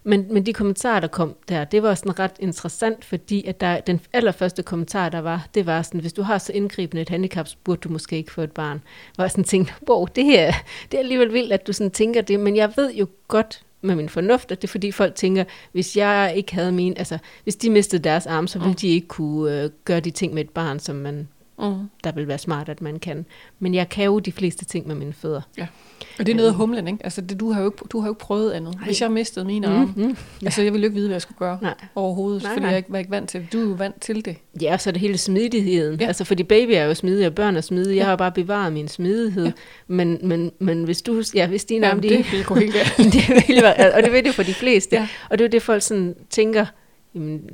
Men, men de kommentarer, der kom der, det var sådan ret interessant, fordi at der, den allerførste kommentar, der var, det var sådan, hvis du har så indgribende et handicap, så burde du måske ikke få et barn. Hvor jeg sådan tænkte, wow, det her, det er alligevel vildt, at du sådan tænker det, men jeg ved jo godt med min fornuft, at det er fordi folk tænker, hvis jeg ikke havde min, altså hvis de mistede deres arme, så ville Mm. de ikke kunne øh, gøre de ting med et barn, som man, Mm. der vil være smart, at man kan. Men jeg kan jo de fleste ting med mine fødder. Og det er noget af humlen, ikke? Altså, det, du, har jo ikke, du har jo ikke prøvet andet. Nej. Hvis jeg mistede mine arme, mm. Mm-hmm. altså, jeg ville jo ikke vide, hvad jeg skulle gøre Nej. overhovedet, Nej, fordi nej. jeg ikke, var ikke vant til det. Du er jo vant til det. Ja, og så er det hele smidigheden. Ja. Ja. Altså, fordi baby er jo smidig, og børn er smidige. Jeg Ja. har jo bare bevaret min smidighed. Ja. Ja. Men, men, men hvis du, ja, hvis dine arme, Jamen, de, det ville gå helt det vil være, og det ved det for de fleste. Ja. Ja. Og det er det, folk sådan tænker, Jamen,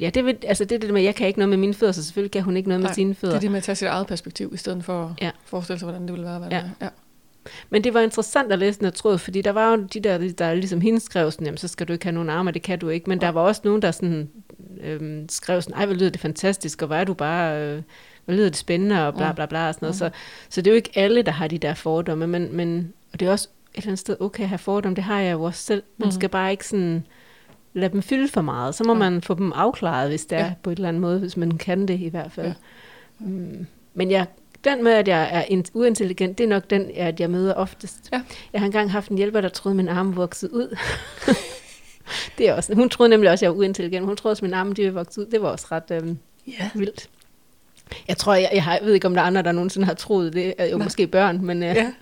ja, det, vil, altså det er det med, at jeg kan ikke noget med mine fødder, så selvfølgelig kan hun ikke noget Nej, med sine fødder. Det er det med at tage sit eget perspektiv, i stedet for at Ja. forestille sig, hvordan det ville være. Hvad Ja. det er. ja. Men det var interessant at læse den her tråd, fordi der var jo de der, der ligesom hende skrev sådan, jamen så skal du ikke have nogen arme, det kan du ikke. Men der var også nogen, der sådan, øhm, skrev sådan, ej hvor lyder det fantastisk, og hvor er du bare, øh, hvor lyder det spændende, og bla bla bla og sådan noget. Så, så det er jo ikke alle, der har de der fordomme, men, men og det er også et eller andet sted okay at have fordomme, det har jeg jo også selv. Man skal bare ikke sådan lade dem fylde for meget. Så må man få dem afklaret, hvis det er Ja. på et eller andet måde, hvis man kan det i hvert fald. Ja. Mm. Men jeg, den med, at jeg er in- uintelligent, det er nok den, at jeg møder oftest. Ja. Jeg har engang haft en hjælper, der troede, min arm voksede ud. det er også, hun troede nemlig også, at jeg var uintelligent. Hun troede også, at min arme de ville vokse ud. Det var også ret øhm, ja. vildt. Jeg tror, jeg, jeg, har, jeg ved ikke, om der er andre, der nogensinde har troet det. Er jo Nej. måske børn, men øh, ja.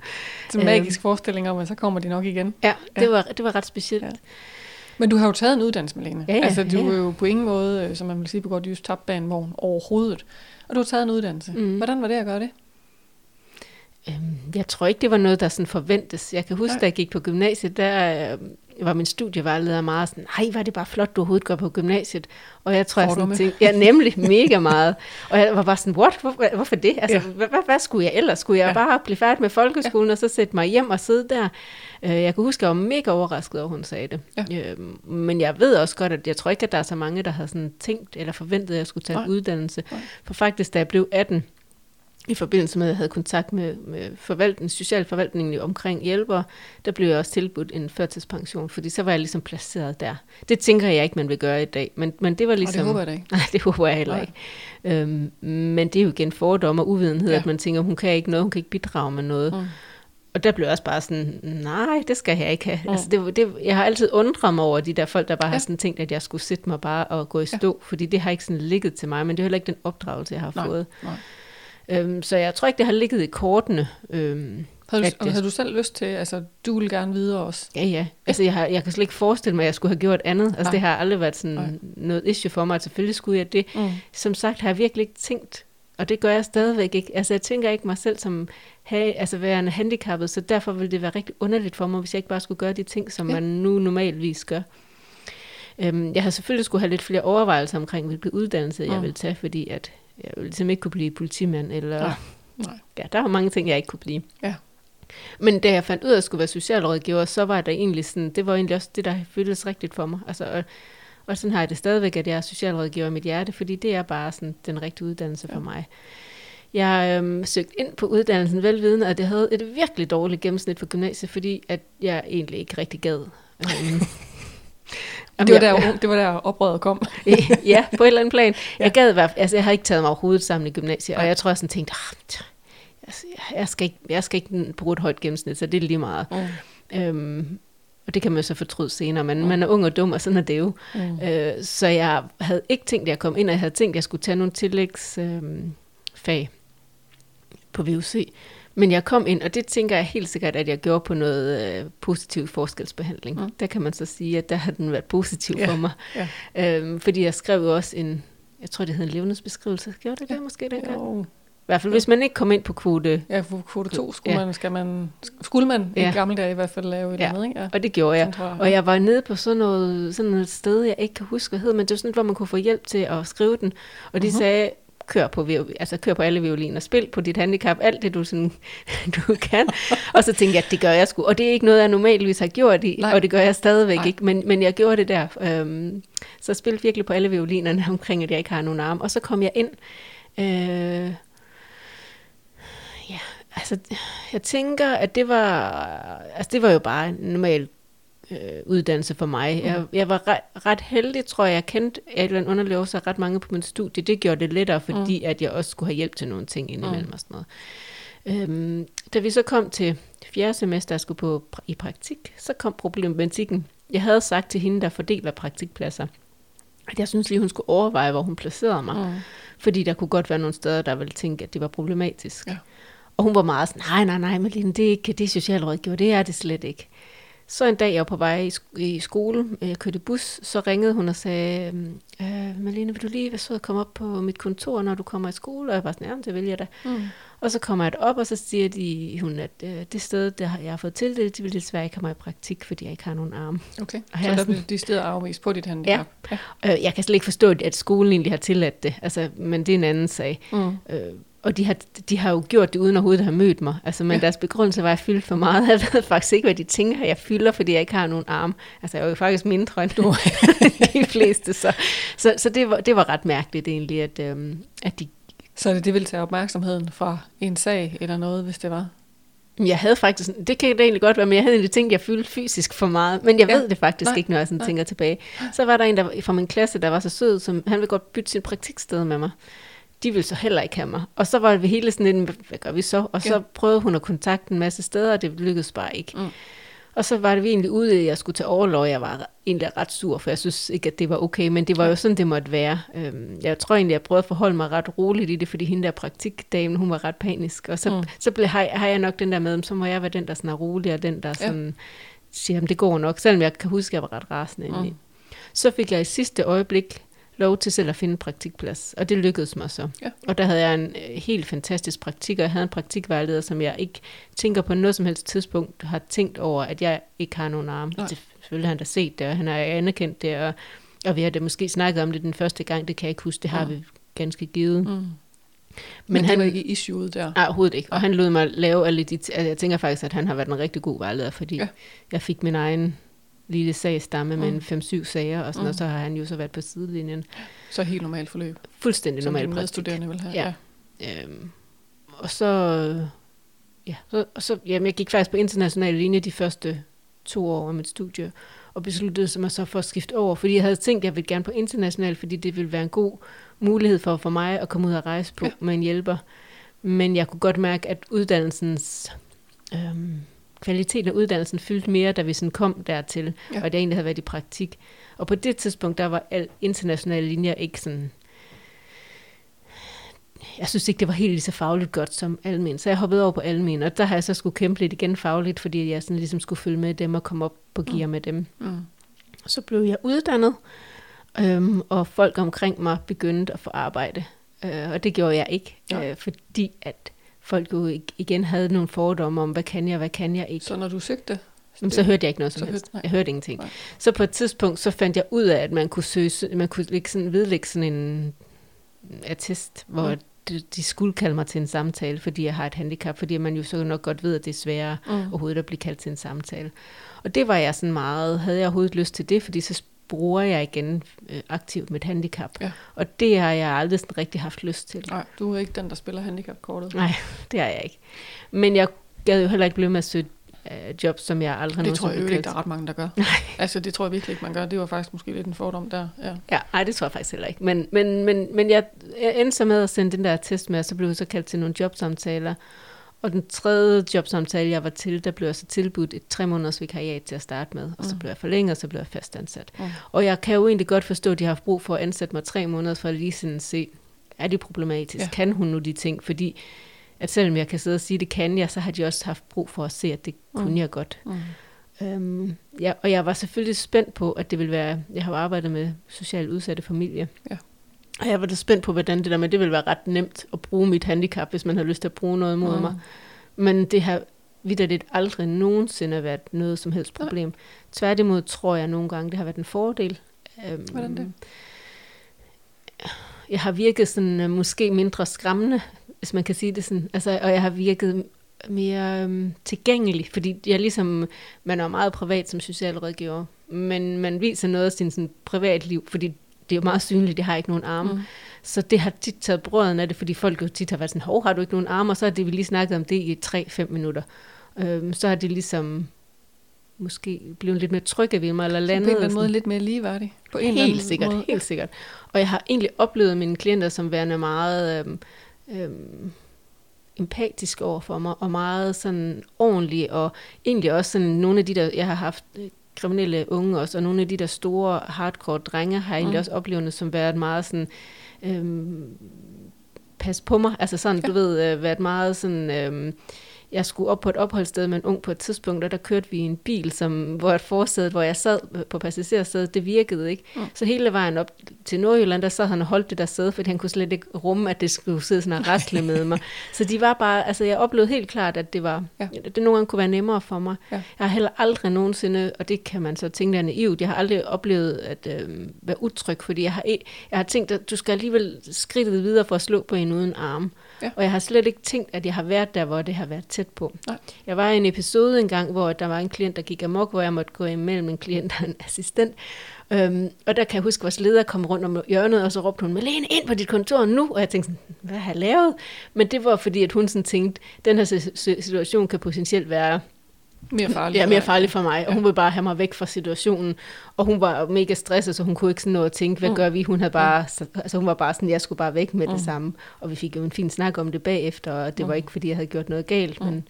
Så Øhm. magisk forestilling om, at så kommer de nok igen. ja, det, Ja. var, det var ret specielt. Ja. Men du har jo taget en uddannelse, Malene. Ja, ja, altså, du ja. er jo på ingen måde, øh, som man vil sige på godt jysk, tabt bag en vogn overhovedet. Og du har taget en uddannelse. Mm. Hvordan var det at gøre det? Øhm, jeg tror ikke, det var noget, der sådan forventes. Jeg kan huske, Nej. da jeg gik på gymnasiet, der øh, var min studievejleder meget sådan, nej, var det bare flot, du overhovedet går på gymnasiet. Og jeg tror, jeg sådan tænkte, ja, nemlig mega meget. Og jeg var bare sådan, what? Hvor, hvorfor det? Altså, Ja. hvad, hvad, skulle jeg ellers? Skulle jeg Ja. bare blive færdig med folkeskolen, ja. og så sætte mig hjem og sidde der? Øh, jeg kan huske, at jeg var mega overrasket over, hun sagde det. Ja. Øhm, men jeg ved også godt, at jeg tror ikke, at der er så mange, der har sådan tænkt eller forventet, at jeg skulle tage Nej. uddannelse. Nej. For faktisk, da jeg blev 18, i forbindelse med, at jeg havde kontakt med, med forvaltning, socialforvaltningen omkring hjælpere, der blev jeg også tilbudt en førtidspension, fordi så var jeg ligesom placeret der. Det tænker jeg ikke, man vil gøre i dag, men, men det var Og ligesom... det håber jeg da ikke. Nej, det håber jeg heller Nej. ikke. Øhm, men det er jo igen fordom og uvidenhed, Ja. at man tænker, hun kan ikke noget, hun kan ikke bidrage med noget. Mm. Og der blev jeg også bare sådan, nej, det skal jeg ikke have. Mm. Altså, det, det, jeg har altid undret mig over de der folk, der bare. Ja. har sådan tænkt, at jeg skulle sætte mig bare og gå i stå, ja. fordi det har ikke sådan ligget til mig, men det er heller ikke den opdragelse, jeg har Nej, fået. nej. Øhm, så jeg tror ikke, det har ligget i kortene. Øhm, At du, det- havde du selv lyst til, altså du vil gerne videre også? ja, ja. Altså, jeg, har, jeg kan slet ikke forestille mig, at jeg skulle have gjort andet. Altså, Nej. det har aldrig været sådan Nej. noget issue for mig, at selvfølgelig skulle jeg det. Mm. Som sagt har jeg virkelig ikke tænkt, og det gør jeg stadigvæk ikke. Altså, jeg tænker ikke mig selv som have, altså, værende handicappet, så derfor ville det være rigtig underligt for mig, hvis jeg ikke bare skulle gøre de ting, som Ja. man nu normalvis gør. Øhm, jeg har selvfølgelig skulle have lidt flere overvejelser omkring, hvilken uddannelse jeg Mm. vil tage, fordi at jeg ville ligesom ikke kunne blive politimand, eller Nej. Nej. ja, der var mange ting, jeg ikke kunne blive. Ja. Men da jeg fandt ud af, at jeg skulle være socialrådgiver, så var der egentlig sådan, det var egentlig også det, der føltes rigtigt for mig. Altså, og, og sådan har jeg det stadigvæk, at jeg er socialrådgiver i mit hjerte, fordi det er bare sådan den rigtige uddannelse for Ja. mig. Jeg øhm, søgte ind på uddannelsen velvidende, at jeg havde et virkelig dårligt gennemsnit for gymnasiet, fordi at jeg egentlig ikke rigtig gad. Øhm, Det var, jeg- der, det var der oprøret kom. ja, på et eller andet plan. Ja. Jeg gad fald, altså jeg har ikke taget mig overhovedet sammen i gymnasiet, og jeg tror jeg sådan tænkte, ah, jeg- skal ikke, jeg skal ikke bruge et højt gennemsnit, så det er lige meget. Mm. Øhm, og det kan man så fortryde senere, men mm. man er ung og dum, og sådan er det jo. Mm. Øh, så jeg havde ikke tænkt, at jeg kom ind, og jeg havde tænkt, at jeg skulle tage nogle tillægsfag øh, fag på VUC. Men jeg kom ind, og det tænker jeg helt sikkert, at jeg gjorde på noget øh, positiv forskelsbehandling. Mm. Der kan man så sige, at der har den været positiv Ja, for mig. ja. Øhm, fordi jeg skrev jo også en, jeg tror det hed en levnedsbeskrivelse. Gjorde det Ja. det måske dengang? Jo. I hvert fald, hvis man ikke kom ind på kvote, Ja, for kvote 2 skulle, Ja. man, skal man, skulle man ja. I gamle dage i hvert fald lave et Ja. eller andet, ikke? Ja. og det gjorde jeg. Sådan jeg. Og jeg var nede på sådan noget, sådan et sted, jeg ikke kan huske, hvad hed, men det var sådan, et, hvor man kunne få hjælp til at skrive den. Og de uh-huh. sagde, kør på, altså kør på alle violiner, spil på dit handicap, alt det du, sådan, du kan. og så tænkte jeg, at det gør jeg sgu. Og det er ikke noget, jeg normalvis har gjort, i, Nej. og det gør jeg stadigvæk Nej. ikke, men, men jeg gjorde det der. Øhm, så spilte virkelig på alle violinerne omkring, at jeg ikke har nogen arme. Og så kom jeg ind. Øh, ja, altså, jeg tænker, at det var, altså det var jo bare en normal øh, uddannelse for mig. Mhm. Jeg, jeg var ret, ret heldig, tror jeg. Jeg kendte en eller årsag ret mange på min studie. Det gjorde det lettere, fordi mm. at jeg også skulle have hjælp til nogle ting indimellem Mm. og sådan noget. Øhm, da vi så kom til fjerde semester, jeg skulle på i praktik, så kom problematikken. Jeg havde sagt til hende, der fordeler praktikpladser, at jeg synes lige, hun skulle overveje, hvor hun placerede mig. Mm. Fordi der kunne godt være nogle steder, der ville tænke, at det var problematisk. Ja. Og hun var meget sådan, nej, nej, nej, Malene, det er ikke det er socialrådgiver, det er det slet ikke. Så en dag, jeg var på vej i, sk- i skole, øh, jeg kørte bus, så ringede hun og sagde, øh, Malene, vil du lige være sød at komme op på mit kontor, når du kommer i skole? Og jeg var sådan, ja, det vil jeg da. Mm. Og så kommer jeg op, og så siger de, hun, at øh, det sted, der har jeg har fået tildelt, de vil desværre ikke have mig i praktik, fordi jeg ikke har nogen arme. Okay, Og så er der sådan- bliver de steder afvist på dit handicap. Ja. Øh, jeg kan slet ikke forstå, at skolen egentlig har tilladt det, altså, men det er en anden sag. Mm. Øh, og de har, de har jo gjort det uden overhovedet at have mødt mig. Altså, men Ja. deres begrundelse var, at jeg fyldte for meget. Jeg ved faktisk ikke, hvad de tænker, jeg fylder, fordi jeg ikke har nogen arm. Altså, jeg er jo faktisk mindre end du de fleste. Så, så, så det, var, det var ret mærkeligt egentlig, at, øhm, at de Så det, det vil tage opmærksomheden fra en sag eller noget, hvis det var. Jeg havde faktisk, det kan det egentlig godt være, men jeg havde egentlig tænkt, at jeg fyldte fysisk for meget. Men jeg Ja. ved det faktisk Nej. Ikke, når jeg sådan Nej. tænker tilbage. Så var der en der, fra min klasse, der var så sød, som han ville godt bytte sin praktiksted med mig. De ville så heller ikke have mig. Og så var vi hele sådan en, hvad gør vi så? Og så Ja. prøvede hun at kontakte en masse steder, og det lykkedes bare ikke. Mm. Og så var det vi egentlig ude, at jeg skulle tage overlov. Jeg var egentlig ret sur, for jeg synes ikke, at det var okay. Men det var jo sådan, det måtte være. Øhm, Jeg tror egentlig, jeg prøvede at forholde mig ret roligt i det, fordi hende der praktikdamen, hun var ret panisk. Og så, Mm. så blev, har, jeg- har jeg nok den der med, så må jeg være den, der sådan er rolig, og den, der sådan ja. siger, at det går nok. Selvom jeg kan huske, at jeg var ret rasende Mm. mm. Så fik jeg i sidste øjeblik lov til selv at finde en praktikplads, og det lykkedes mig så. Ja. Og der havde jeg en øh, helt fantastisk praktik, og jeg havde en praktikvejleder, som jeg ikke tænker på noget som helst tidspunkt har tænkt over, at jeg ikke har nogen arme. Nej. Selvfølgelig har han da set det, og han har anerkendt det, og, og vi har da måske snakket om det den første gang, det kan jeg ikke huske, det har Mm. vi ganske givet. Mm. Men, Men han var ikke i issueet der. Nej, overhovedet ikke. Og han lod mig lave alle de... Altså, jeg tænker faktisk, at han har været en rigtig god vejleder, fordi Ja. ja. jeg fik min egen lille sagsstamme med Mm. en 5-7 sager, og, sådan, Mm. og så har han jo så været på sidelinjen. Så helt normalt forløb, Fuldstændig som normal dine praktik. medstuderende vil have. Ja. Øhm, og så... Ja, så, og så, jamen, jeg gik faktisk på international linje de første to år af mit studie, og besluttede mig så for at skifte over, fordi jeg havde tænkt, at jeg ville gerne på international, fordi det ville være en god mulighed for, for mig at komme ud og rejse på Ja. ja. med en hjælper. Men jeg kunne godt mærke, at uddannelsens øhm, kvaliteten af uddannelsen fyldte mere, da vi sådan kom dertil, Ja. og at jeg egentlig havde været i praktik. Og på det tidspunkt, der var al internationale linjer ikke sådan jeg synes ikke, det var helt lige så fagligt godt som almen. Så jeg hoppede over på almen, og der har jeg så skulle kæmpe lidt igen fagligt, fordi jeg sådan ligesom skulle følge med dem og komme op på gear med dem. Mm. Så blev jeg uddannet, øhm, og folk omkring mig begyndte at få arbejde. Øh, og det gjorde jeg ikke, Ja. øh, fordi at folk jo ig- igen havde nogle fordomme om, hvad kan jeg, hvad kan jeg ikke. Så når du søgte, Jamen, så hørte jeg ikke noget som så helst. hørte-. Jeg hørte ingenting. Nej. Så på et tidspunkt, så fandt jeg ud af, at man kunne søge, man kunne lægge sådan, vedlægge sådan en attest, hvor mm. de, de skulle kalde mig til en samtale, fordi jeg har et handicap, fordi man jo så nok godt ved, at det er sværere Mm. overhovedet at blive kaldt til en samtale. Og det var jeg sådan meget, havde jeg overhovedet lyst til det, fordi så bruger jeg igen øh, aktivt mit handicap. Ja. Og det har jeg aldrig sådan rigtig haft lyst til. Nej, du er ikke den, der spiller handicapkortet. Nej, det har jeg ikke. Men jeg gad jo heller ikke blive med at søge øh, job, som jeg aldrig Det tror jeg ikke, der er ret mange, der gør. Altså, det tror jeg virkelig ikke, man gør. Det var faktisk måske lidt en fordom der. Ja. Ja, nej, det tror jeg faktisk heller ikke. Men, men, men, men jeg, jeg endte så med at sende den der test med, og så blev jeg så kaldt til nogle jobsamtaler. Og den tredje jobsamtale, jeg var til, der blev jeg så tilbudt et tre måneders vikariat til at starte med. Og så Mm. blev jeg forlænget, og så blev jeg fastansat. Mm. Og jeg kan jo egentlig godt forstå, at de har haft brug for at ansætte mig tre måneder, for at lige sådan se, er det problematisk? Ja. Kan hun nu de ting? Fordi at selvom jeg kan sidde og sige, det kan jeg, så har de også haft brug for at se, at det Mm. kunne jeg godt. Mm. Øhm, ja, og jeg var selvfølgelig spændt på, at det ville være... Jeg har arbejdet med socialt udsatte familier. Ja. Og jeg var da spændt på, hvordan det der med, det ville være ret nemt at bruge mit handicap, hvis man har lyst til at bruge noget mod Mm. mig. Men det har vidderligt aldrig nogensinde været noget som helst problem. Tværtimod tror jeg nogle gange, det har været en fordel. Øhm, Hvordan det? Jeg har virket sådan øh, måske mindre skræmmende, hvis man kan sige det sådan. Altså, og jeg har virket mere øhm, tilgængelig, fordi jeg ligesom, man er meget privat som socialrådgiver, men man viser noget af sin sådan, privatliv, fordi det er jo meget synligt, det har ikke nogen arme. Mm. Så det har tit taget brøden af det, fordi folk jo tit har været sådan, hov, har du ikke nogen arme? Og så har det, vi lige snakket om det i 3-5 minutter. Øhm, så har det ligesom måske blevet lidt mere trygge ved mig, eller Så på en landet. eller anden måde lidt mere ligeværdig. På en eller Helt anden sikkert, måde. helt sikkert. Og jeg har egentlig oplevet mine klienter som værende meget øhm, øhm, empatisk over for mig, og meget sådan ordentlige, og egentlig også sådan nogle af de der, jeg har haft øh, kriminelle unge også, og nogle af de der store hardcore drenge, har egentlig Mm. også oplevet som været meget sådan, øhm, pas på mig, altså sådan, ja. du ved, øh, været meget sådan, øhm, jeg skulle op på et opholdssted med en ung på et tidspunkt, og der kørte vi i en bil, som, hvor et forsæde, hvor jeg sad på passagersædet, det virkede ikke. Mm. Så hele vejen op til Nordjylland, der sad han og holdt det der sæde, fordi han kunne slet ikke rumme, at det skulle sidde sådan og rasle med mig. Så de var bare, altså jeg oplevede helt klart, at det var, ja. det nogle gange kunne være nemmere for mig. Ja. Jeg har heller aldrig nogensinde, og det kan man så tænke, der er naivt, jeg har aldrig oplevet at øh, være utryg, fordi jeg har, jeg har tænkt, at du skal alligevel skridtet videre for at slå på en uden arm. Ja. Og jeg har slet ikke tænkt, at jeg har været der, hvor det har været tæt på. Nej. Jeg var i en episode engang, hvor der var en klient, der gik amok, hvor jeg måtte gå imellem en klient og en assistent. Øhm, og der kan jeg huske, at vores leder kom rundt om hjørnet, og så råbte hun, Malene, ind på dit kontor nu! Og jeg tænkte sådan, hvad har jeg lavet? Men det var fordi, at hun sådan tænkte, den her situation kan potentielt være mere farlig ja, mere farlig for mig. Og hun ville bare have mig væk fra situationen. Og hun var mega stresset, så hun kunne ikke sådan noget at tænke, hvad mm. gør vi? Hun, havde bare, mm. altså, hun var bare sådan, jeg skulle bare væk med mm. det samme. Og vi fik jo en fin snak om det bagefter, og det mm. var ikke, fordi jeg havde gjort noget galt. Mm. Men,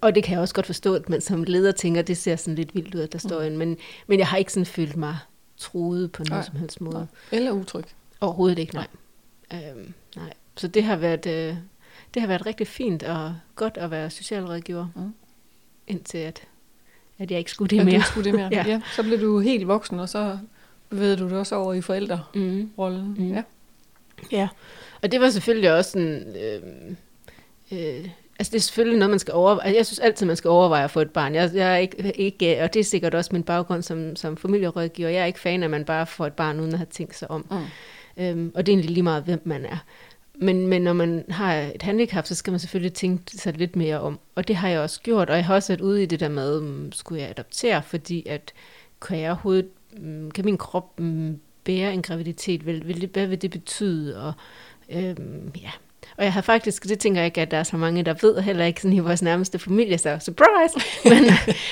og det kan jeg også godt forstå, at man som leder tænker, det ser sådan lidt vildt ud, at der står mm. en. Men, men jeg har ikke sådan følt mig truet på nogen nej. som helst måde. Nej. Eller utryg. Overhovedet ikke, nej. nej. Øhm, nej. Så det har været... Øh, det har været rigtig fint og godt at være socialrådgiver. Mm indtil at, at jeg ikke skulle det mere. Ja, skulle det mere. ja. ja. Så blev du helt voksen, og så bevægede du dig også over i forældrerollen. Mm. Mm. Ja. ja, og det var selvfølgelig også sådan... Øh, øh, Altså det er selvfølgelig noget, man skal overveje. Jeg synes altid, man skal overveje at få et barn. Jeg, jeg er ikke, ikke, og det er sikkert også min baggrund som, som familierådgiver. Jeg er ikke fan af, at man bare får et barn, uden at have tænkt sig om. Mm. Øhm, og det er egentlig lige meget, hvem man er. Men, men når man har et handicap, så skal man selvfølgelig tænke sig lidt mere om. Og det har jeg også gjort, og jeg har også været ude i det der med, um, skulle jeg adoptere, fordi at kan jeg overhovedet, um, kan min krop um, bære en graviditet, vil, vil det, hvad vil det betyde? Og øhm, ja, og jeg har faktisk, det tænker jeg ikke, at der er så mange, der ved, heller ikke sådan i vores nærmeste familie, så surprise! men,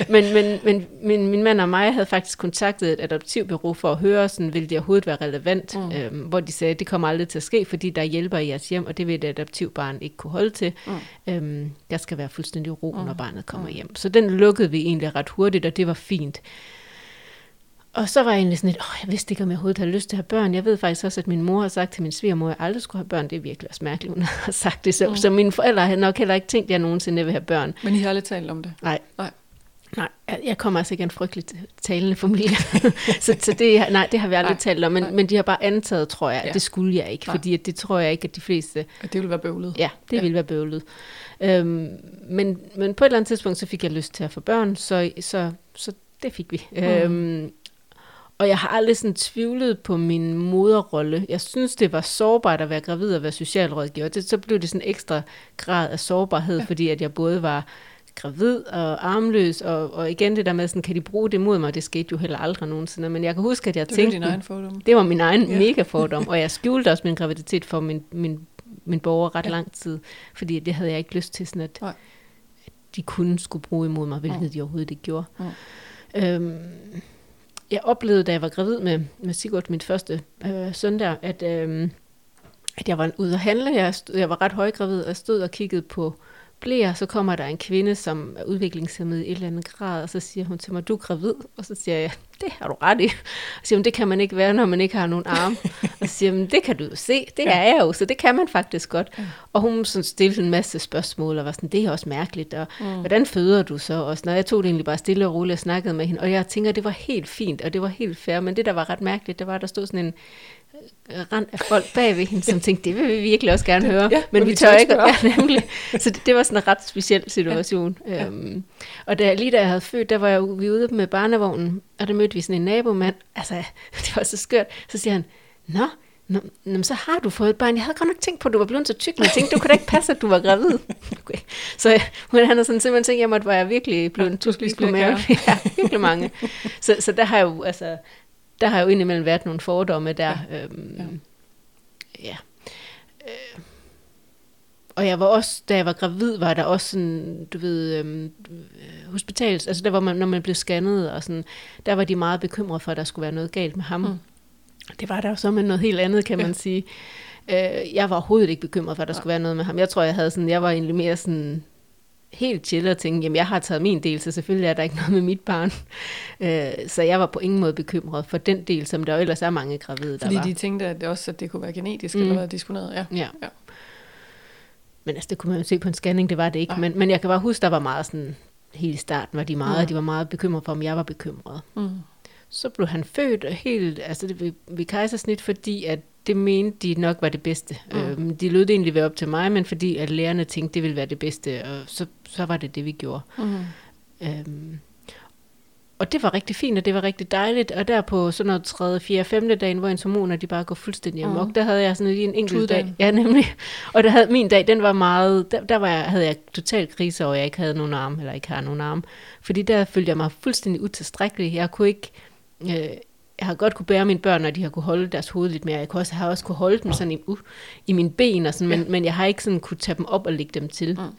men, men, men min, min mand og mig havde faktisk kontaktet et adoptivbureau for at høre, sådan, vil det overhovedet være relevant, mm. øhm, hvor de sagde, at det kommer aldrig til at ske, fordi der er hjælper i jeres hjem, og det vil et adoptivbarn ikke kunne holde til. Mm. Øhm, der skal være fuldstændig ro, mm. når barnet kommer mm. hjem. Så den lukkede vi egentlig ret hurtigt, og det var fint. Og så var jeg egentlig sådan lidt, åh, jeg vidste ikke, om jeg overhovedet havde lyst til at have børn. Jeg ved faktisk også, at min mor har sagt til min svigermor, at jeg aldrig skulle have børn. Det er virkelig også mærkeligt, hun har sagt det. Så, mm. så mine forældre har nok heller ikke tænkt, at jeg nogensinde vil have børn. Men I har aldrig talt om det? Nej. Nej. Nej, jeg kommer altså ikke af en frygtelig talende familie. så, så det, nej, det har vi aldrig nej, talt om. Men, men de har bare antaget, tror jeg, at ja. det skulle jeg ikke. Nej. Fordi at det tror jeg ikke, at de fleste... At det ville være bøvlet. Ja, det ja. ville være bøvlet. Øhm, men, men på et eller andet tidspunkt, så fik jeg lyst til at få børn, så, så, så det fik vi. Mm. Øhm, og jeg har aldrig sådan tvivlet på min moderrolle. Jeg synes, det var sårbart at være gravid og være socialrådgiver. Det, så blev det sådan en ekstra grad af sårbarhed, ja. fordi at jeg både var gravid og armløs, og, og igen det der med, sådan, kan de bruge det mod mig, det skete jo heller aldrig nogensinde, men jeg kan huske, at jeg det tænkte... Det var din egen fordom. Det var min egen ja. mega fordom, og jeg skjulte også min graviditet for min, min, min borger ret ja. lang tid, fordi det havde jeg ikke lyst til, sådan at, at de kunne skulle bruge imod mig, hvilket ja. de overhovedet ikke gjorde. Ja. Øhm, jeg oplevede, da jeg var gravid med, med Sigurd, min første øh, søn der, at, øh, at jeg var ude at handle. Jeg, stod, jeg var ret højgravid, og jeg stod og kiggede på blære, så kommer der en kvinde, som er udviklingshemmet i et eller andet grad, og så siger hun til mig, du er gravid. Og så siger jeg, det har du ret i. Og så siger hun, det kan man ikke være, når man ikke har nogen arme. og så siger hun, det kan du jo se, det ja. er jeg jo, så det kan man faktisk godt. Ja. Og hun sådan stillede en masse spørgsmål, og var sådan, det er også mærkeligt, og mm. hvordan føder du så? Og sådan, og jeg tog det egentlig bare stille og roligt og snakkede med hende, og jeg tænker, det var helt fint, og det var helt fair, men det, der var ret mærkeligt, det var, at der stod sådan en rand af folk bag ved hende, som tænkte, det vil vi virkelig også gerne høre, ja, men vi tør ikke. Ja, nemlig. Så det, det var sådan en ret speciel situation. Ja. Øhm, og da, lige da jeg havde født, der var jeg vi ude med barnevognen, og der mødte vi sådan en nabomand. Altså, det var så skørt. Så siger han, nå, Nå, nå, så har du fået et barn. Jeg havde godt nok tænkt på, at du var blevet så tyk, men jeg tænkte, du kunne da ikke passe, at du var gravid. Okay. Så men han har sådan simpelthen tænkt, jeg måtte være virkelig blevet ja, tusklis på maven. ja, virkelig mange. Så, så der har jo, altså, der har jo indimellem været nogle fordomme der. Ja. Øhm, ja. ja. Øh. Og jeg var også, da jeg var gravid, var der også sådan, du ved, øhm, hospitals, altså der var man, når man blev scannet, og sådan, der var de meget bekymrede for, at der skulle være noget galt med ham. Mm. Det var der jo så med noget helt andet, kan ja. man sige. Øh, jeg var overhovedet ikke bekymret for, at der ja. skulle være noget med ham. Jeg tror, jeg havde sådan, jeg var egentlig mere sådan, helt chill og tænkte, jamen jeg har taget min del, så selvfølgelig er der ikke noget med mit barn. Øh, så jeg var på ingen måde bekymret for den del, som der jo ellers er mange gravide, der Fordi var. de tænkte at det også, at det kunne være genetisk mm. eller være disponeret, ja. ja. ja. Men altså, det kunne man jo se på en scanning, det var det ikke. Men, men jeg kan bare huske, der var meget sådan, helt i starten var de meget, Mm. de var meget bekymrede for, om jeg var bekymret. Mm. Så blev han født helt, altså det ved, ved kejsersnit, fordi at det mente de nok var det bedste. Mm. Øhm, de lød det egentlig være op til mig, men fordi at lærerne tænkte, det ville være det bedste, og så, så var det det, vi gjorde. Mm. Øhm, og det var rigtig fint, og det var rigtig dejligt. Og der på sådan noget 3., 4., 5. dagen, hvor ens hormoner de bare går fuldstændig amok, mm. der havde jeg sådan lige en enkelt dag. Tuddagen. Ja, nemlig. Og der havde, min dag, den var meget, der, der var jeg, havde jeg total krise over, jeg ikke havde nogen arme, eller ikke har nogen arme. Fordi der følte jeg mig fuldstændig utilstrækkelig. Jeg kunne ikke, øh, jeg har godt kunne bære mine børn, når de har kunne holde deres hoved lidt mere. Jeg kunne også, har også kunne holde dem sådan i, uh, i mine ben, og sådan, men, Ja. men jeg har ikke sådan kunne tage dem op og lægge dem til. Mm.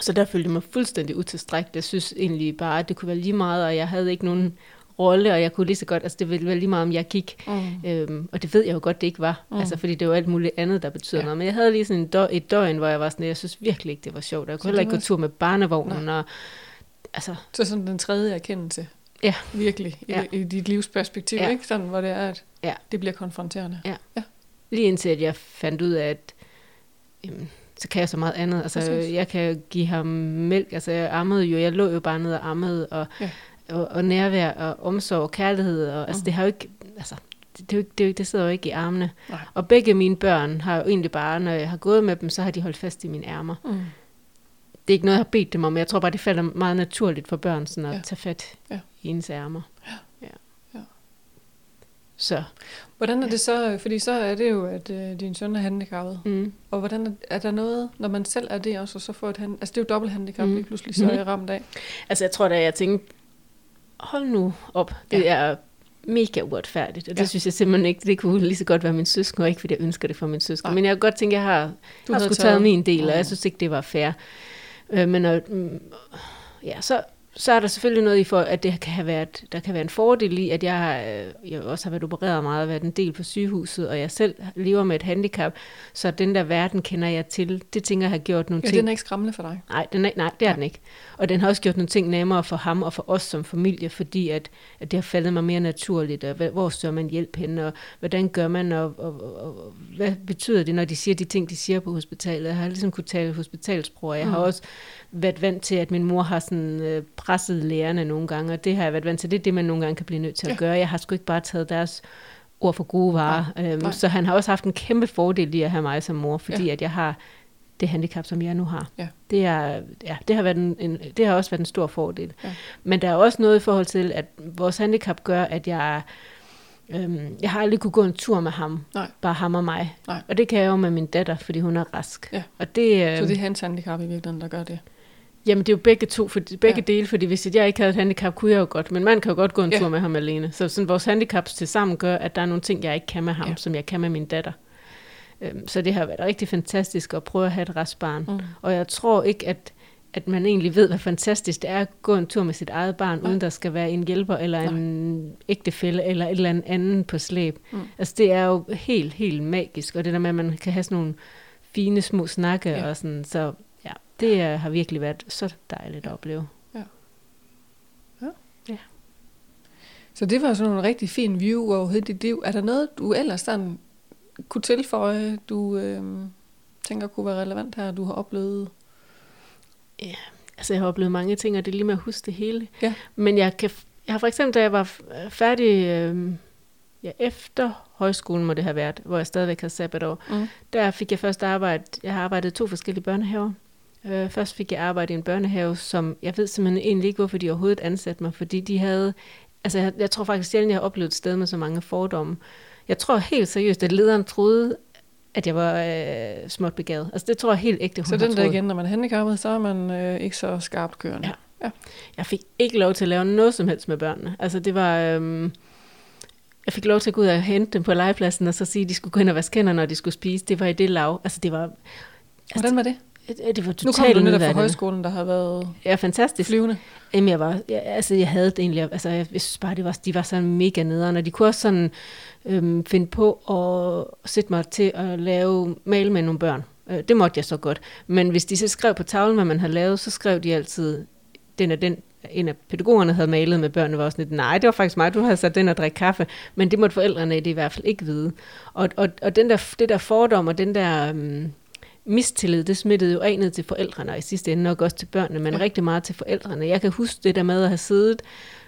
Så der følte jeg mig fuldstændig utilstrækkelig. Jeg synes egentlig bare, at det kunne være lige meget, og jeg havde ikke nogen rolle, og jeg kunne lige så godt, altså det ville være lige meget, om jeg gik. Mm. Øhm, og det ved jeg jo godt, det ikke var. Mm. Altså, fordi det var alt muligt andet, der betyder Ja. noget. Men jeg havde lige sådan en dø- et døgn, hvor jeg var sådan, jeg synes virkelig ikke, det var sjovt. Jeg Så kunne heller det ikke gå var- tur med barnevognen. Og, altså, Så sådan den tredje erkendelse. Ja. Virkelig. I, Ja. i dit livsperspektiv, Ja. ikke? Sådan, hvor det er, at Ja. det bliver konfronterende. lige indtil at jeg fandt ud af, at jamen, så kan jeg så meget andet. Altså, Præcis. jeg kan give ham mælk. Altså, jeg ammede jo. Jeg lå jo bare ned og ammede. Og, Ja. og, og nærvær og omsorg og kærlighed. Og, altså, Mm. det har jo ikke... Altså, det, det, er ikke, det, er ikke, det sidder jo ikke i armene. Nej. Og begge mine børn har jo egentlig bare, når jeg har gået med dem, så har de holdt fast i mine ærmer. Mm. Det er ikke noget, jeg har bedt dem om. Jeg tror bare, det falder meget naturligt for børn sådan at Ja. ja. tage fat Ja. I ærmer. Ja. ja. Ja. Så, Hvordan er Ja. det så, fordi så er det jo, at øh, din søn er handicappet. mm. Og hvordan er, er der noget, når man selv er det også, og så får et hand, altså det er jo dobbelt handicap Mm. lige pludselig, så er jeg ramt af. altså jeg tror da, jeg tænkte, hold nu op. Det Ja. er mega uretfærdigt. Og det Ja. synes jeg simpelthen ikke, det kunne lige så godt være min søskende, og ikke fordi jeg ønsker det for min søskende. Men jeg kan godt tænke, at jeg har, Du har havde sgu taget, min del, og jeg synes ikke, det var fair. Øh, men når, mm, ja, så, så er der selvfølgelig noget i for, at det kan have været, der kan være en fordel i, at jeg, øh, jeg også har været opereret meget, været en del på sygehuset, og jeg selv lever med et handicap, så den der verden kender jeg til. Det tænker jeg har gjort nogle Ja, ting. den er ikke skræmmende for dig. Nej, den er, nej, det er den ikke. Og den har også gjort nogle ting nemmere for ham og for os som familie, fordi at, at det har faldet mig mere naturligt, og hvor søger man hjælp hen, og hvordan gør man, og, og, og, og hvad betyder det, når de siger de ting, de siger på hospitalet. Jeg har ligesom kunne tale hospitalsprog, og jeg har Mm. også været vant til, at min mor har sådan øh, presset lærerne nogle gange, og det har jeg været vant til. Det er det, man nogle gange kan blive nødt til at Ja. gøre. Jeg har sgu ikke bare taget deres ord for gode varer. Nej, Øhm, nej. så han har også haft en kæmpe fordel i at have mig som mor, fordi Ja. at jeg har det handicap, som jeg nu har. Ja. Det, er, ja, det, har været en, en, det har også været en stor fordel. Ja. Men der er også noget i forhold til, at vores handicap gør, at jeg, øhm, jeg har aldrig kunne gå en tur med ham. Nej. Bare ham og mig. Nej. Og det kan jeg jo med min datter, fordi hun er rask. Ja. Og det, øh, Så det er hans handicap i virkeligheden, der gør det. Jamen, det er jo begge to, for, begge Ja. dele, fordi hvis jeg ikke havde et handicap, kunne jeg jo godt. Men man kan jo godt gå en Ja. tur med ham alene. Så sådan, vores handicaps til sammen gør, at der er nogle ting, jeg ikke kan med ham, Ja. som jeg kan med min datter. Øhm, så det har været rigtig fantastisk at prøve at have et restbarn. Mm. Og jeg tror ikke, at, at man egentlig ved, hvad fantastisk det er at gå en tur med sit eget barn, Nej. uden der skal være en hjælper eller Nej. en ægtefælle eller et eller andet på slæb. Mm. Altså det er jo helt, helt magisk. Og det der med, at man kan have sådan nogle fine små snakke Ja. og sådan, så det er, har virkelig været så dejligt at opleve. Så det var sådan en rigtig fin view over dit liv. Er der noget, du ellers sådan kunne tilføje, du øh, tænker kunne være relevant her, du har oplevet? Altså jeg har oplevet mange ting, og det er lige med at huske det hele. Ja. Men jeg, kan, jeg har for eksempel, da jeg var færdig øh, ja, efter højskolen, må det have været, hvor jeg stadigvæk havde sabbatår, Mm. Der fik jeg først arbejde, jeg har arbejdet i to forskellige børnehaver. Øh, først fik jeg arbejde i en børnehave, som jeg ved simpelthen egentlig ikke, hvorfor de overhovedet ansatte mig, fordi de havde, altså jeg, jeg tror faktisk sjældent, jeg har oplevet et sted med så mange fordomme. Jeg tror helt seriøst, at lederen troede, at jeg var øh, småt begavet. Altså det tror jeg helt ægte, hun Så den der igen, når man er handicappet, så er man øh, ikke så skarpt kørende. Ja. Jeg fik ikke lov til at lave noget som helst med børnene. Altså det var... Øhm, jeg fik lov til at gå ud og hente dem på legepladsen, og så sige, at de skulle gå ind og vaske hænder, når de skulle spise. Det var i det lav. Altså det var... Hvordan var det? Det, var Nu kom totalt du netop fra højskolen, der har været Ja, fantastisk. flyvende. Jamen, jeg var, jeg, altså, jeg havde det egentlig, altså, jeg, jeg synes bare, det var, de var sådan mega nederen, og de kunne også sådan øhm, finde på at sætte mig til at lave male med nogle børn. Øh, det måtte jeg så godt. Men hvis de så skrev på tavlen, hvad man havde lavet, så skrev de altid, den og den, en af pædagogerne havde malet med børnene, var også lidt, nej, det var faktisk mig, du havde sat den og drikke kaffe. Men det måtte forældrene det i hvert fald ikke vide. Og, og, og den der, det der fordom og den der... Øhm, mistillid, det smittede jo af ned til forældrene, og i sidste ende nok også til børnene, men ja. rigtig meget til forældrene. Jeg kan huske det der med at have siddet,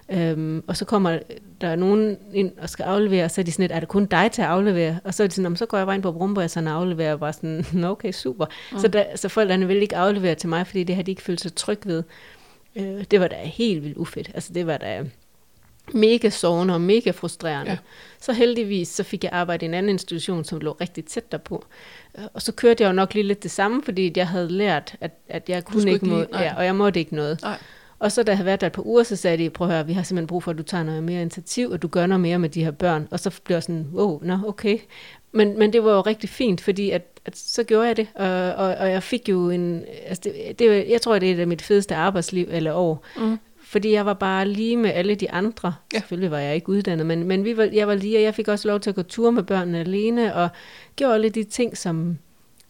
øhm, og så kommer der nogen ind og skal aflevere, og så er de sådan lidt, er det kun dig til at aflevere? Og så er de sådan, så går jeg bare ind på Brumborg, og så afleverer, og bare sådan, okay, super. Mm. Så, der, så forældrene vil ikke aflevere til mig, fordi det har de ikke følt sig tryg ved. Øh, det var da helt vildt ufedt. Altså det var da mega sårende og mega frustrerende. Ja. Så heldigvis så fik jeg arbejde i en anden institution, som lå rigtig tæt derpå. Og så kørte jeg jo nok lige lidt det samme, fordi jeg havde lært, at, at jeg kunne ikke, må, ja, og jeg måtte ikke noget. Nej. Og så da jeg havde været der et par uger, så sagde de, prøv at høre, vi har simpelthen brug for, at du tager noget mere initiativ, og du gør noget mere med de her børn. Og så blev jeg sådan, wow, nå, okay. Men, men det var jo rigtig fint, fordi at, at så gjorde jeg det, og, og, og jeg fik jo en, altså det, det, jeg tror, det er mit fedeste arbejdsliv eller år, mm. Fordi jeg var bare lige med alle de andre. Ja. Selvfølgelig var jeg ikke uddannet, men, men vi var, jeg var lige, og jeg fik også lov til at gå tur med børnene alene, og gjorde alle de ting, som,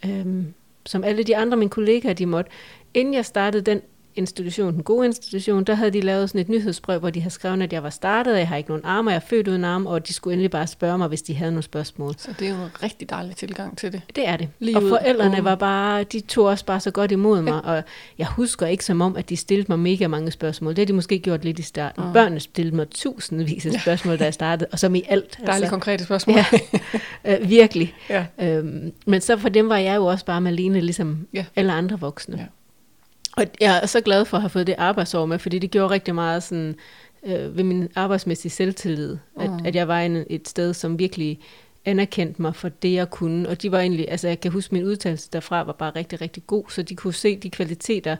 øhm, som alle de andre mine kollegaer, de måtte. Inden jeg startede den institution, den gode institution, der havde de lavet sådan et nyhedsbrev, hvor de havde skrevet, at jeg var startet, jeg har ikke nogen arme, jeg er født uden arme, og de skulle endelig bare spørge mig, hvis de havde nogle spørgsmål. Så det er jo en rigtig dejlig tilgang til det. Det er det. Lige og forældrene ud. var bare, de tog også bare så godt imod mig, og jeg husker ikke som om, at de stillede mig mega mange spørgsmål. Det har de måske gjort lidt i starten. Ja. Børnene stillede mig tusindvis af spørgsmål, da jeg startede, og som i alt. Dejlige altså. konkrete spørgsmål. Ja, øh, virkelig. Ja. Øhm, men så for dem var jeg jo også bare Malene, ligesom ja. alle andre voksne. Ja. Og jeg er så glad for at have fået det arbejdsår med, fordi det gjorde rigtig meget sådan, øh, ved min arbejdsmæssige selvtillid, at, mm. at jeg var en, et sted, som virkelig anerkendte mig for det, jeg kunne. Og de var egentlig, altså jeg kan huske, min udtalelse derfra var bare rigtig, rigtig god, så de kunne se de kvaliteter,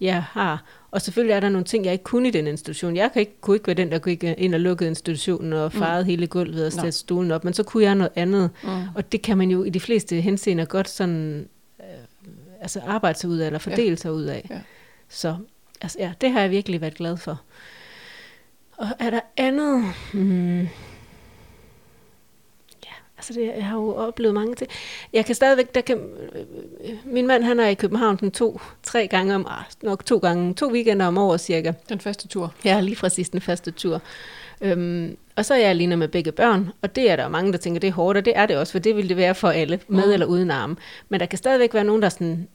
jeg har. Og selvfølgelig er der nogle ting, jeg ikke kunne i den institution. Jeg kan ikke, kunne ikke være den, der gik ind og lukkede institutionen og farede mm. hele gulvet og sætte stolen op, men så kunne jeg noget andet. Mm. Og det kan man jo i de fleste henseender godt sådan altså arbejde sig ud af, eller fordele ja. sig ud af. Ja. Så altså, ja, det har jeg virkelig været glad for. Og er der andet? Hmm. Ja, altså det, jeg har jo oplevet mange ting. Jeg kan stadigvæk, der kan, min mand han er i København den to, tre gange om, ah, nok to gange, to weekender om året cirka. Den første tur. Ja, lige præcis den første tur. Øhm, og så er jeg alene med begge børn, og det er der jo mange, der tænker, det er hårdt, og det er det også, for det vil det være for alle, med mm. eller uden arme. Men der kan stadigvæk være nogen, der sådan,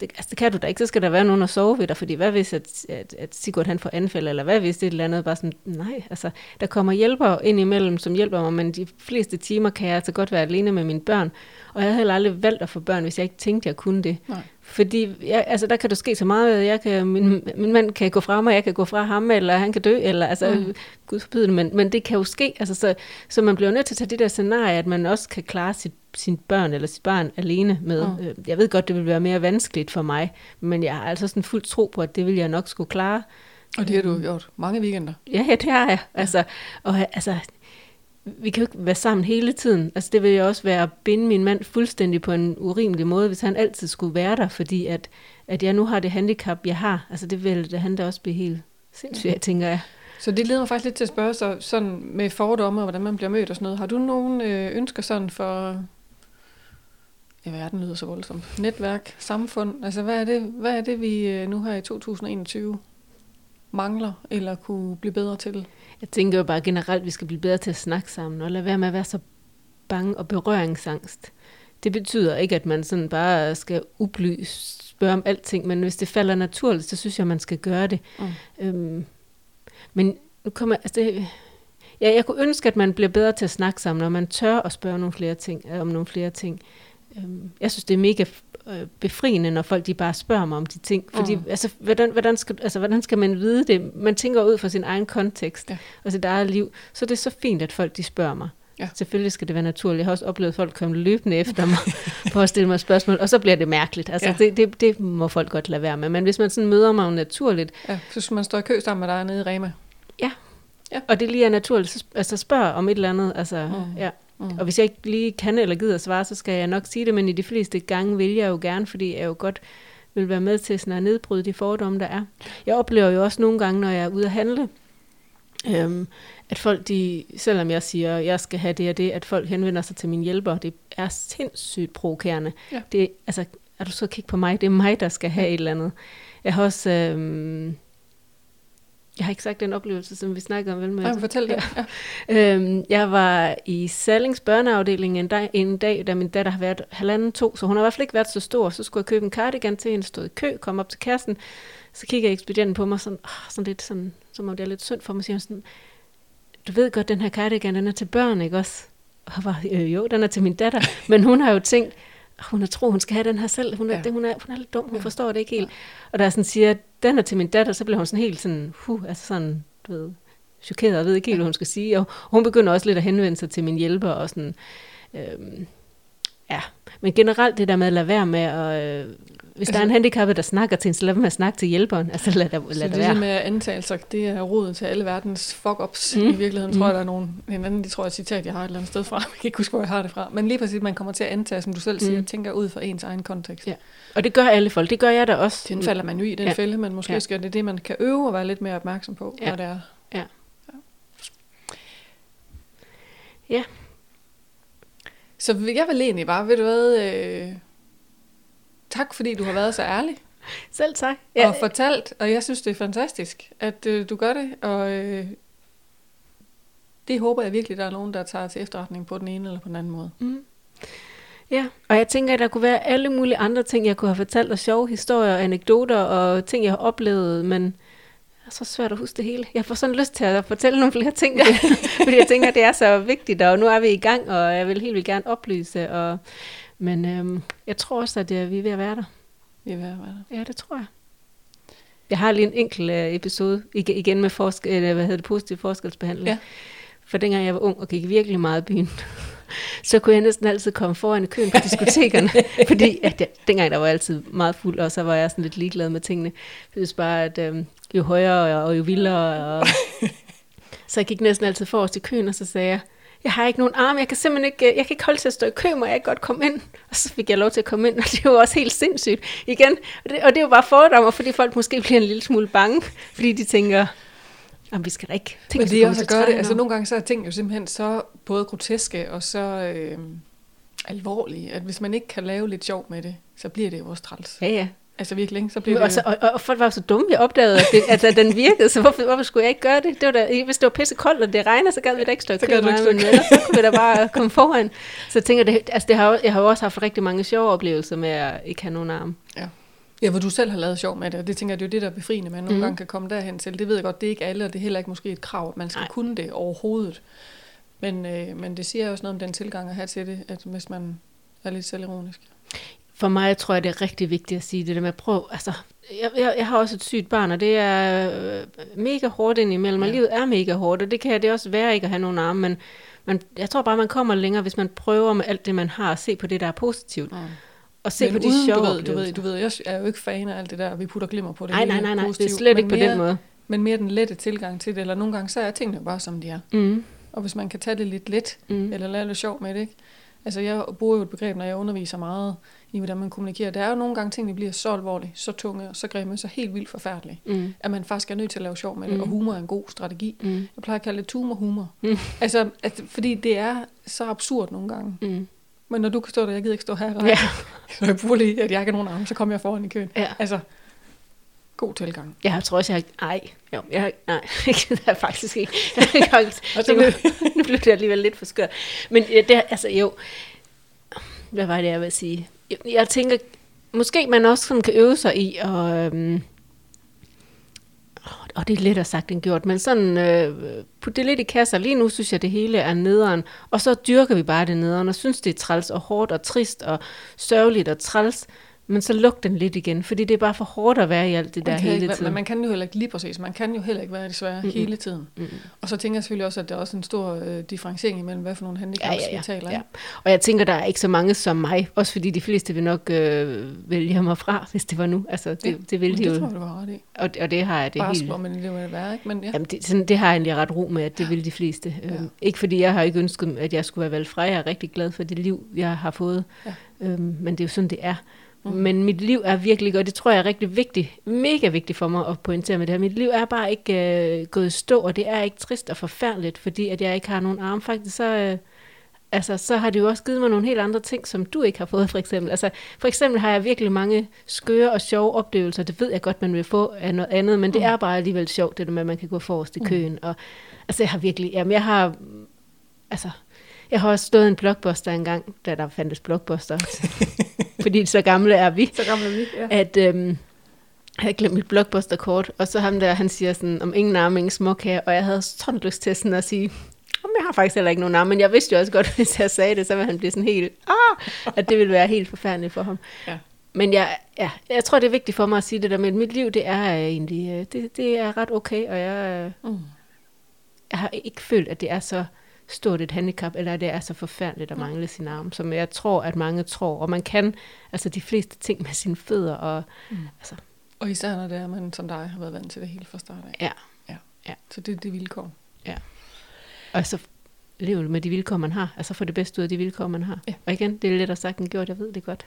det, altså det kan du da ikke, så skal der være nogen at sove ved dig, fordi hvad hvis, at, at, at Sigurd han får anfald, eller hvad hvis det er et eller andet, bare sådan, nej, altså, der kommer hjælper ind imellem, som hjælper mig, men de fleste timer kan jeg altså godt være alene med mine børn, og jeg havde heller aldrig valgt at få børn, hvis jeg ikke tænkte, jeg kunne det. Nej. Fordi jeg, altså, der kan du ske så meget. Jeg kan, min, min mand kan gå fra mig, jeg kan gå fra ham, eller han kan dø, eller altså, mm. gud forbyde det, men, men det kan jo ske. Altså, så, så man bliver nødt til at tage det der scenarie, at man også kan klare sit, sin børn eller sit barn alene med. Mm. Øh, jeg ved godt, det vil være mere vanskeligt for mig, men jeg har altså sådan fuld tro på, at det vil jeg nok skulle klare. Og det har du gjort mange weekender. Ja, ja det har jeg. Altså, og, altså, vi kan jo ikke være sammen hele tiden. Altså det vil jo også være at binde min mand fuldstændig på en urimelig måde, hvis han altid skulle være der, fordi at, at jeg nu har det handicap, jeg har. Altså det vil det han da også blive helt sindssygt, tænker jeg. Så det leder mig faktisk lidt til at spørge så, sådan med fordomme og hvordan man bliver mødt og sådan noget. Har du nogen øh, ønsker sådan for, ja, verden lyder så voldsomt, netværk, samfund? Altså hvad er det, hvad er det vi øh, nu her i 2021 mangler eller kunne blive bedre til? Jeg tænker jo bare generelt, at vi skal blive bedre til at snakke sammen, og lade være med at være så bange og berøringsangst. Det betyder ikke, at man sådan bare skal uplyse, spørge om alting, men hvis det falder naturligt, så synes jeg, man skal gøre det. Mm. Øhm, men nu kommer altså det, ja, jeg kunne ønske, at man bliver bedre til at snakke sammen, når man tør at spørge nogle flere ting, om nogle flere ting. Øhm, jeg synes, det er mega øh, befriende, når folk de bare spørger mig om de ting. Fordi mm. altså, hvordan, hvordan, skal, altså, hvordan skal man vide det? Man tænker ud fra sin egen kontekst ja. og sit eget liv. Så det er så fint, at folk de spørger mig. Ja. Selvfølgelig skal det være naturligt. Jeg har også oplevet, at folk kommer løbende efter mig for at stille mig spørgsmål, og så bliver det mærkeligt. Altså, ja. det, det, det må folk godt lade være med. Men hvis man sådan møder mig naturligt... Ja, så skal man stå i kø sammen med dig nede i Rema. Ja, ja. og det lige er naturligt. Så, altså spørg om et eller andet. Altså, mm. ja. Mm. Og hvis jeg ikke lige kan eller gider svare, så skal jeg nok sige det, men i de fleste gange vil jeg jo gerne, fordi jeg jo godt vil være med til sådan at nedbryde de fordomme, der er. Jeg oplever jo også nogle gange, når jeg er ude at handle, øhm, at folk, de, selvom jeg siger, at jeg skal have det og det, at folk henvender sig til min hjælper, det er sindssygt provokerende. Ja. Det, altså, er du så kigge på mig? Det er mig, der skal have et eller andet. Jeg har også... Øhm, Jeg har ikke sagt den oplevelse, som vi snakkede om, vel? Nej, fortæl det. Ja. Øhm, jeg var i Sallings børneafdeling en dag, en dag, da min datter har været halvanden to, så hun har i hvert fald ikke været så stor. Så skulle jeg købe en cardigan til hende, stod i kø, kom op til kassen. Så kigger ekspedienten på mig sådan, oh, sådan lidt sådan, som om det er lidt synd for mig, siger sådan, du ved godt, den her cardigan, den er til børn, ikke også? Og jeg var, øh, jo, den er til min datter. Men hun har jo tænkt, hun har tro, hun skal have den her selv. Hun er, ja. det, hun er, hun er lidt dum, hun ja. forstår det ikke helt. Og da jeg sådan siger, den er til min datter, så bliver hun sådan helt sådan, huh, altså sådan, du ved, chokeret og ved ikke helt, hvad hun skal sige. Og hun begynder også lidt at henvende sig til min hjælper og sådan, øhm, ja. Men generelt det der med at lade være med at, øh, hvis altså, der er en handicappet, der snakker til en, så lad dem at snakke til hjælperen. Altså lad, lad, lad så det, det med antagelser, det er roden til alle verdens fuck-ups. Mm. I virkeligheden mm. tror jeg, der er nogen, en anden, de tror jeg, citat, jeg har et eller andet sted fra. Jeg kan ikke huske, hvor jeg har det fra. Men lige præcis, man kommer til at antage, som du selv siger, mm. tænker ud fra ens egen kontekst. Ja. Og det gør alle folk. Det gør jeg da også. Den falder man jo i, den ja. fælde, men måske ja. skal det det, man kan øve og være lidt mere opmærksom på, ja. når det er. Ja. ja. Ja. Så jeg vil egentlig bare, ved du hvad, øh, tak fordi du har været så ærlig. Selv tak. Ja. Og fortalt, og jeg synes det er fantastisk, at øh, du gør det, og øh, det håber jeg virkelig, der er nogen, der tager til efterretning på den ene eller på den anden måde. Mm. Ja, og jeg tænker, at der kunne være alle mulige andre ting, jeg kunne have fortalt, og sjove historier, anekdoter og ting, jeg har oplevet, men det er så svært at huske det hele. Jeg får sådan lyst til at fortælle nogle flere ting, fordi jeg tænker, at det er så vigtigt, og nu er vi i gang, og jeg vil helt vildt gerne oplyse, og, men øhm, jeg tror også, at vi er ved at være der. Vi er ved at være der. Ja, det tror jeg. Jeg har lige en enkelt øh, episode, igen med forskel, eller, hvad hedder det, positiv forskelsbehandling. Ja. For dengang jeg var ung og gik virkelig meget i byen, så kunne jeg næsten altid komme foran i køen på diskotekerne, fordi at jeg, dengang der var jeg altid meget fuld, og så var jeg sådan lidt ligeglad med tingene. Jeg synes bare, at øhm, jo højere og jo vildere, og, så jeg gik næsten altid forrest i køen, og så sagde jeg, jeg har ikke nogen arme, jeg kan simpelthen ikke, jeg kan ikke holde til at stå i kø, må jeg ikke godt komme ind? Og så fik jeg lov til at komme ind, og det var også helt sindssygt igen. Og det, og det er jo bare fordommer, fordi folk måske bliver en lille smule bange, fordi de tænker, Jamen, vi skal da ikke tænke, Men det er også at gøre det. Altså, nogle gange så er ting jo simpelthen så både groteske og så øh, alvorlige, at hvis man ikke kan lave lidt sjov med det, så bliver det jo også træls. Ja, ja. Altså virkelig? Så bliver det... Og, så, og, og, folk var så dumme, jeg opdagede, at, det, altså, at den virkede, så hvorfor, hvorfor skulle jeg ikke gøre det? det var da, hvis det var pisse koldt, og det regner, så gad vi da ikke stå i kø, men så kunne vi da bare komme foran. Så jeg tænker, det, altså, det har, jeg har jo også haft rigtig mange sjove oplevelser med at ikke have nogen arm. Ja. Ja, hvor du selv har lavet sjov med det, og det tænker jeg, det er jo det, der er befriende, man nogle mm. gange kan komme derhen til. Det ved jeg godt, det er ikke alle, og det er heller ikke måske et krav, at man skal Nej. kunne det overhovedet. Men, øh, men det siger også noget om den tilgang at have til det, at hvis man er lidt selvironisk. For mig tror jeg, det er rigtig vigtigt at sige det der med at prøve, altså, jeg, jeg, jeg har også et sygt barn, og det er øh, mega hårdt indimellem, og ja. livet er mega hårdt, og det kan det også være ikke at have nogen arme, men man, jeg tror bare, man kommer længere, hvis man prøver med alt det, man har, at se på det, der er positivt. Ja og se Men på de uden, sjove du ved, du ved, du ved, jeg er jo ikke fan af alt det der, vi putter glimmer på det. Nej, nej, nej, nej, det er slet ikke på mere, den måde. Men mere den lette tilgang til det, eller nogle gange så er tingene bare som de er. Mm. Og hvis man kan tage det lidt let, mm. eller lade det sjov med det, ikke? Altså jeg bruger jo et begreb, når jeg underviser meget i, hvordan man kommunikerer. Der er jo nogle gange ting, der bliver så alvorlige, så tunge, så grimme, så helt vildt forfærdelige, mm. at man faktisk er nødt til at lave sjov med det, mm. og humor er en god strategi. Mm. Jeg plejer at kalde det tumor-humor. Mm. Altså, at, fordi det er så absurd nogle gange. Mm. Men når du kan stå der, jeg gider ikke stå her. Ja. Så jeg bruger lige, at jeg ikke har nogen arme, så kommer jeg foran i køen. Ja. Altså, god tilgang. Jeg tror også, jeg har... Ej, jo, jeg har, nej, det er faktisk ikke. det, nu blev det alligevel lidt for skørt. Men det, altså jo, hvad var det, jeg vil sige? Jeg, jeg tænker, måske man også sådan kan øve sig i at... Øhm, og det er lettere sagt end gjort, men sådan øh, putte det lidt i kasser. Lige nu synes jeg, det hele er nederen, og så dyrker vi bare det nederen, og synes, det er træls og hårdt og trist og sørgeligt og træls. Men så luk den lidt igen, fordi det er bare for hårdt at være i alt det der hele ikke, tiden. Men man kan jo heller ikke lige præcis, man kan jo heller ikke være desværre mm-hmm. hele tiden. Mm-hmm. Og så tænker jeg selvfølgelig også, at der er også en stor øh, differentiering imellem, hvad for nogle handicaps ja, ja, ja, vi taler. Ja. Og jeg tænker, der er ikke så mange som mig, også fordi de fleste vil nok øh, vælge mig fra, hvis det var nu. Altså, det, ja, det vil de det jo. tror jeg, du har ret i. Og, og det har jeg det Bare helt... Bare men det vil være, ikke? Men ja. Jamen, det, sådan, det har jeg egentlig ret ro med, at det vil de fleste. Ja. Øhm, ikke fordi jeg har ikke ønsket, at jeg skulle være valgt fra. Jeg er rigtig glad for det liv, jeg har fået. Ja. Øhm, men det er jo sådan, det er. Mm. Men mit liv er virkelig, og det tror jeg er rigtig vigtigt, mega vigtigt for mig at pointere med det her. Mit liv er bare ikke øh, gået stå, og det er ikke trist og forfærdeligt, fordi at jeg ikke har nogen arm. Faktisk så øh, altså, så har det jo også givet mig nogle helt andre ting, som du ikke har fået, for eksempel. Altså, for eksempel har jeg virkelig mange skøre og sjove oplevelser. Det ved jeg godt, man vil få af noget andet, men det Mm. er bare alligevel sjovt, det der med, at man kan gå forrest i køen. Og, altså, jeg har virkelig, jamen, jeg har, altså, jeg har også stået en blockbuster engang, da der fandtes blockbuster. fordi så gamle er vi Så gammel er vi. Ja. at øhm, jeg havde glemt mit blockbuster-kort, og så ham der, han siger sådan, om ingen arme, ingen småkager, og jeg havde sådan lyst til sådan at sige, om jeg har faktisk heller ikke nogen arme, men jeg vidste jo også godt, hvis jeg sagde det, så ville han blive sådan helt, ah, at det ville være helt forfærdeligt for ham. Ja. Men jeg, ja, jeg tror, det er vigtigt for mig at sige det der med, at mit liv, det er øh, egentlig, øh, det, det er ret okay, og jeg, øh, Mm. jeg har ikke følt, at det er så stort et handicap, eller det er så forfærdeligt at mangle sin arm, som jeg tror, at mange tror. Og man kan altså de fleste ting med sine fødder, og Mm. altså, Og især når det er, man som dig har været vant til det helt fra start af. ja, Så det er det vilkår. Og så leve med de vilkår, man har. Altså få det bedste ud af de vilkår, man har. Ja. Og igen, det er lettere sagt end gjort, jeg ved det godt.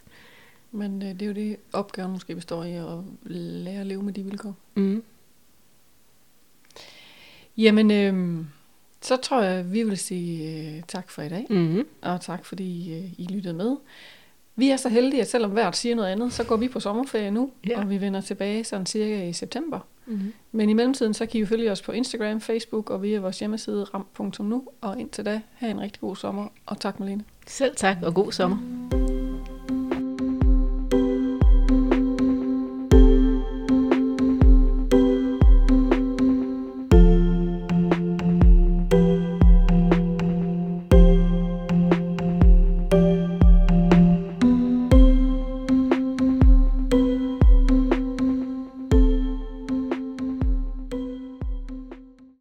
Men øh, det er jo det, opgaven måske består i at lære at leve med de vilkår. Mm. Jamen, øh, så tror jeg, vi vil sige øh, tak for i dag. Mm. Og tak fordi øh, I lyttede med. Vi er så heldige, at selvom hvert siger noget andet, så går vi på sommerferie nu, Ja. og vi vender tilbage sådan cirka i september. Mm. Men i mellemtiden, så kan I jo følge os på Instagram, Facebook og via vores hjemmeside ram.nu. Og indtil da, have en rigtig god sommer, og tak Malene. Selv tak, og god sommer.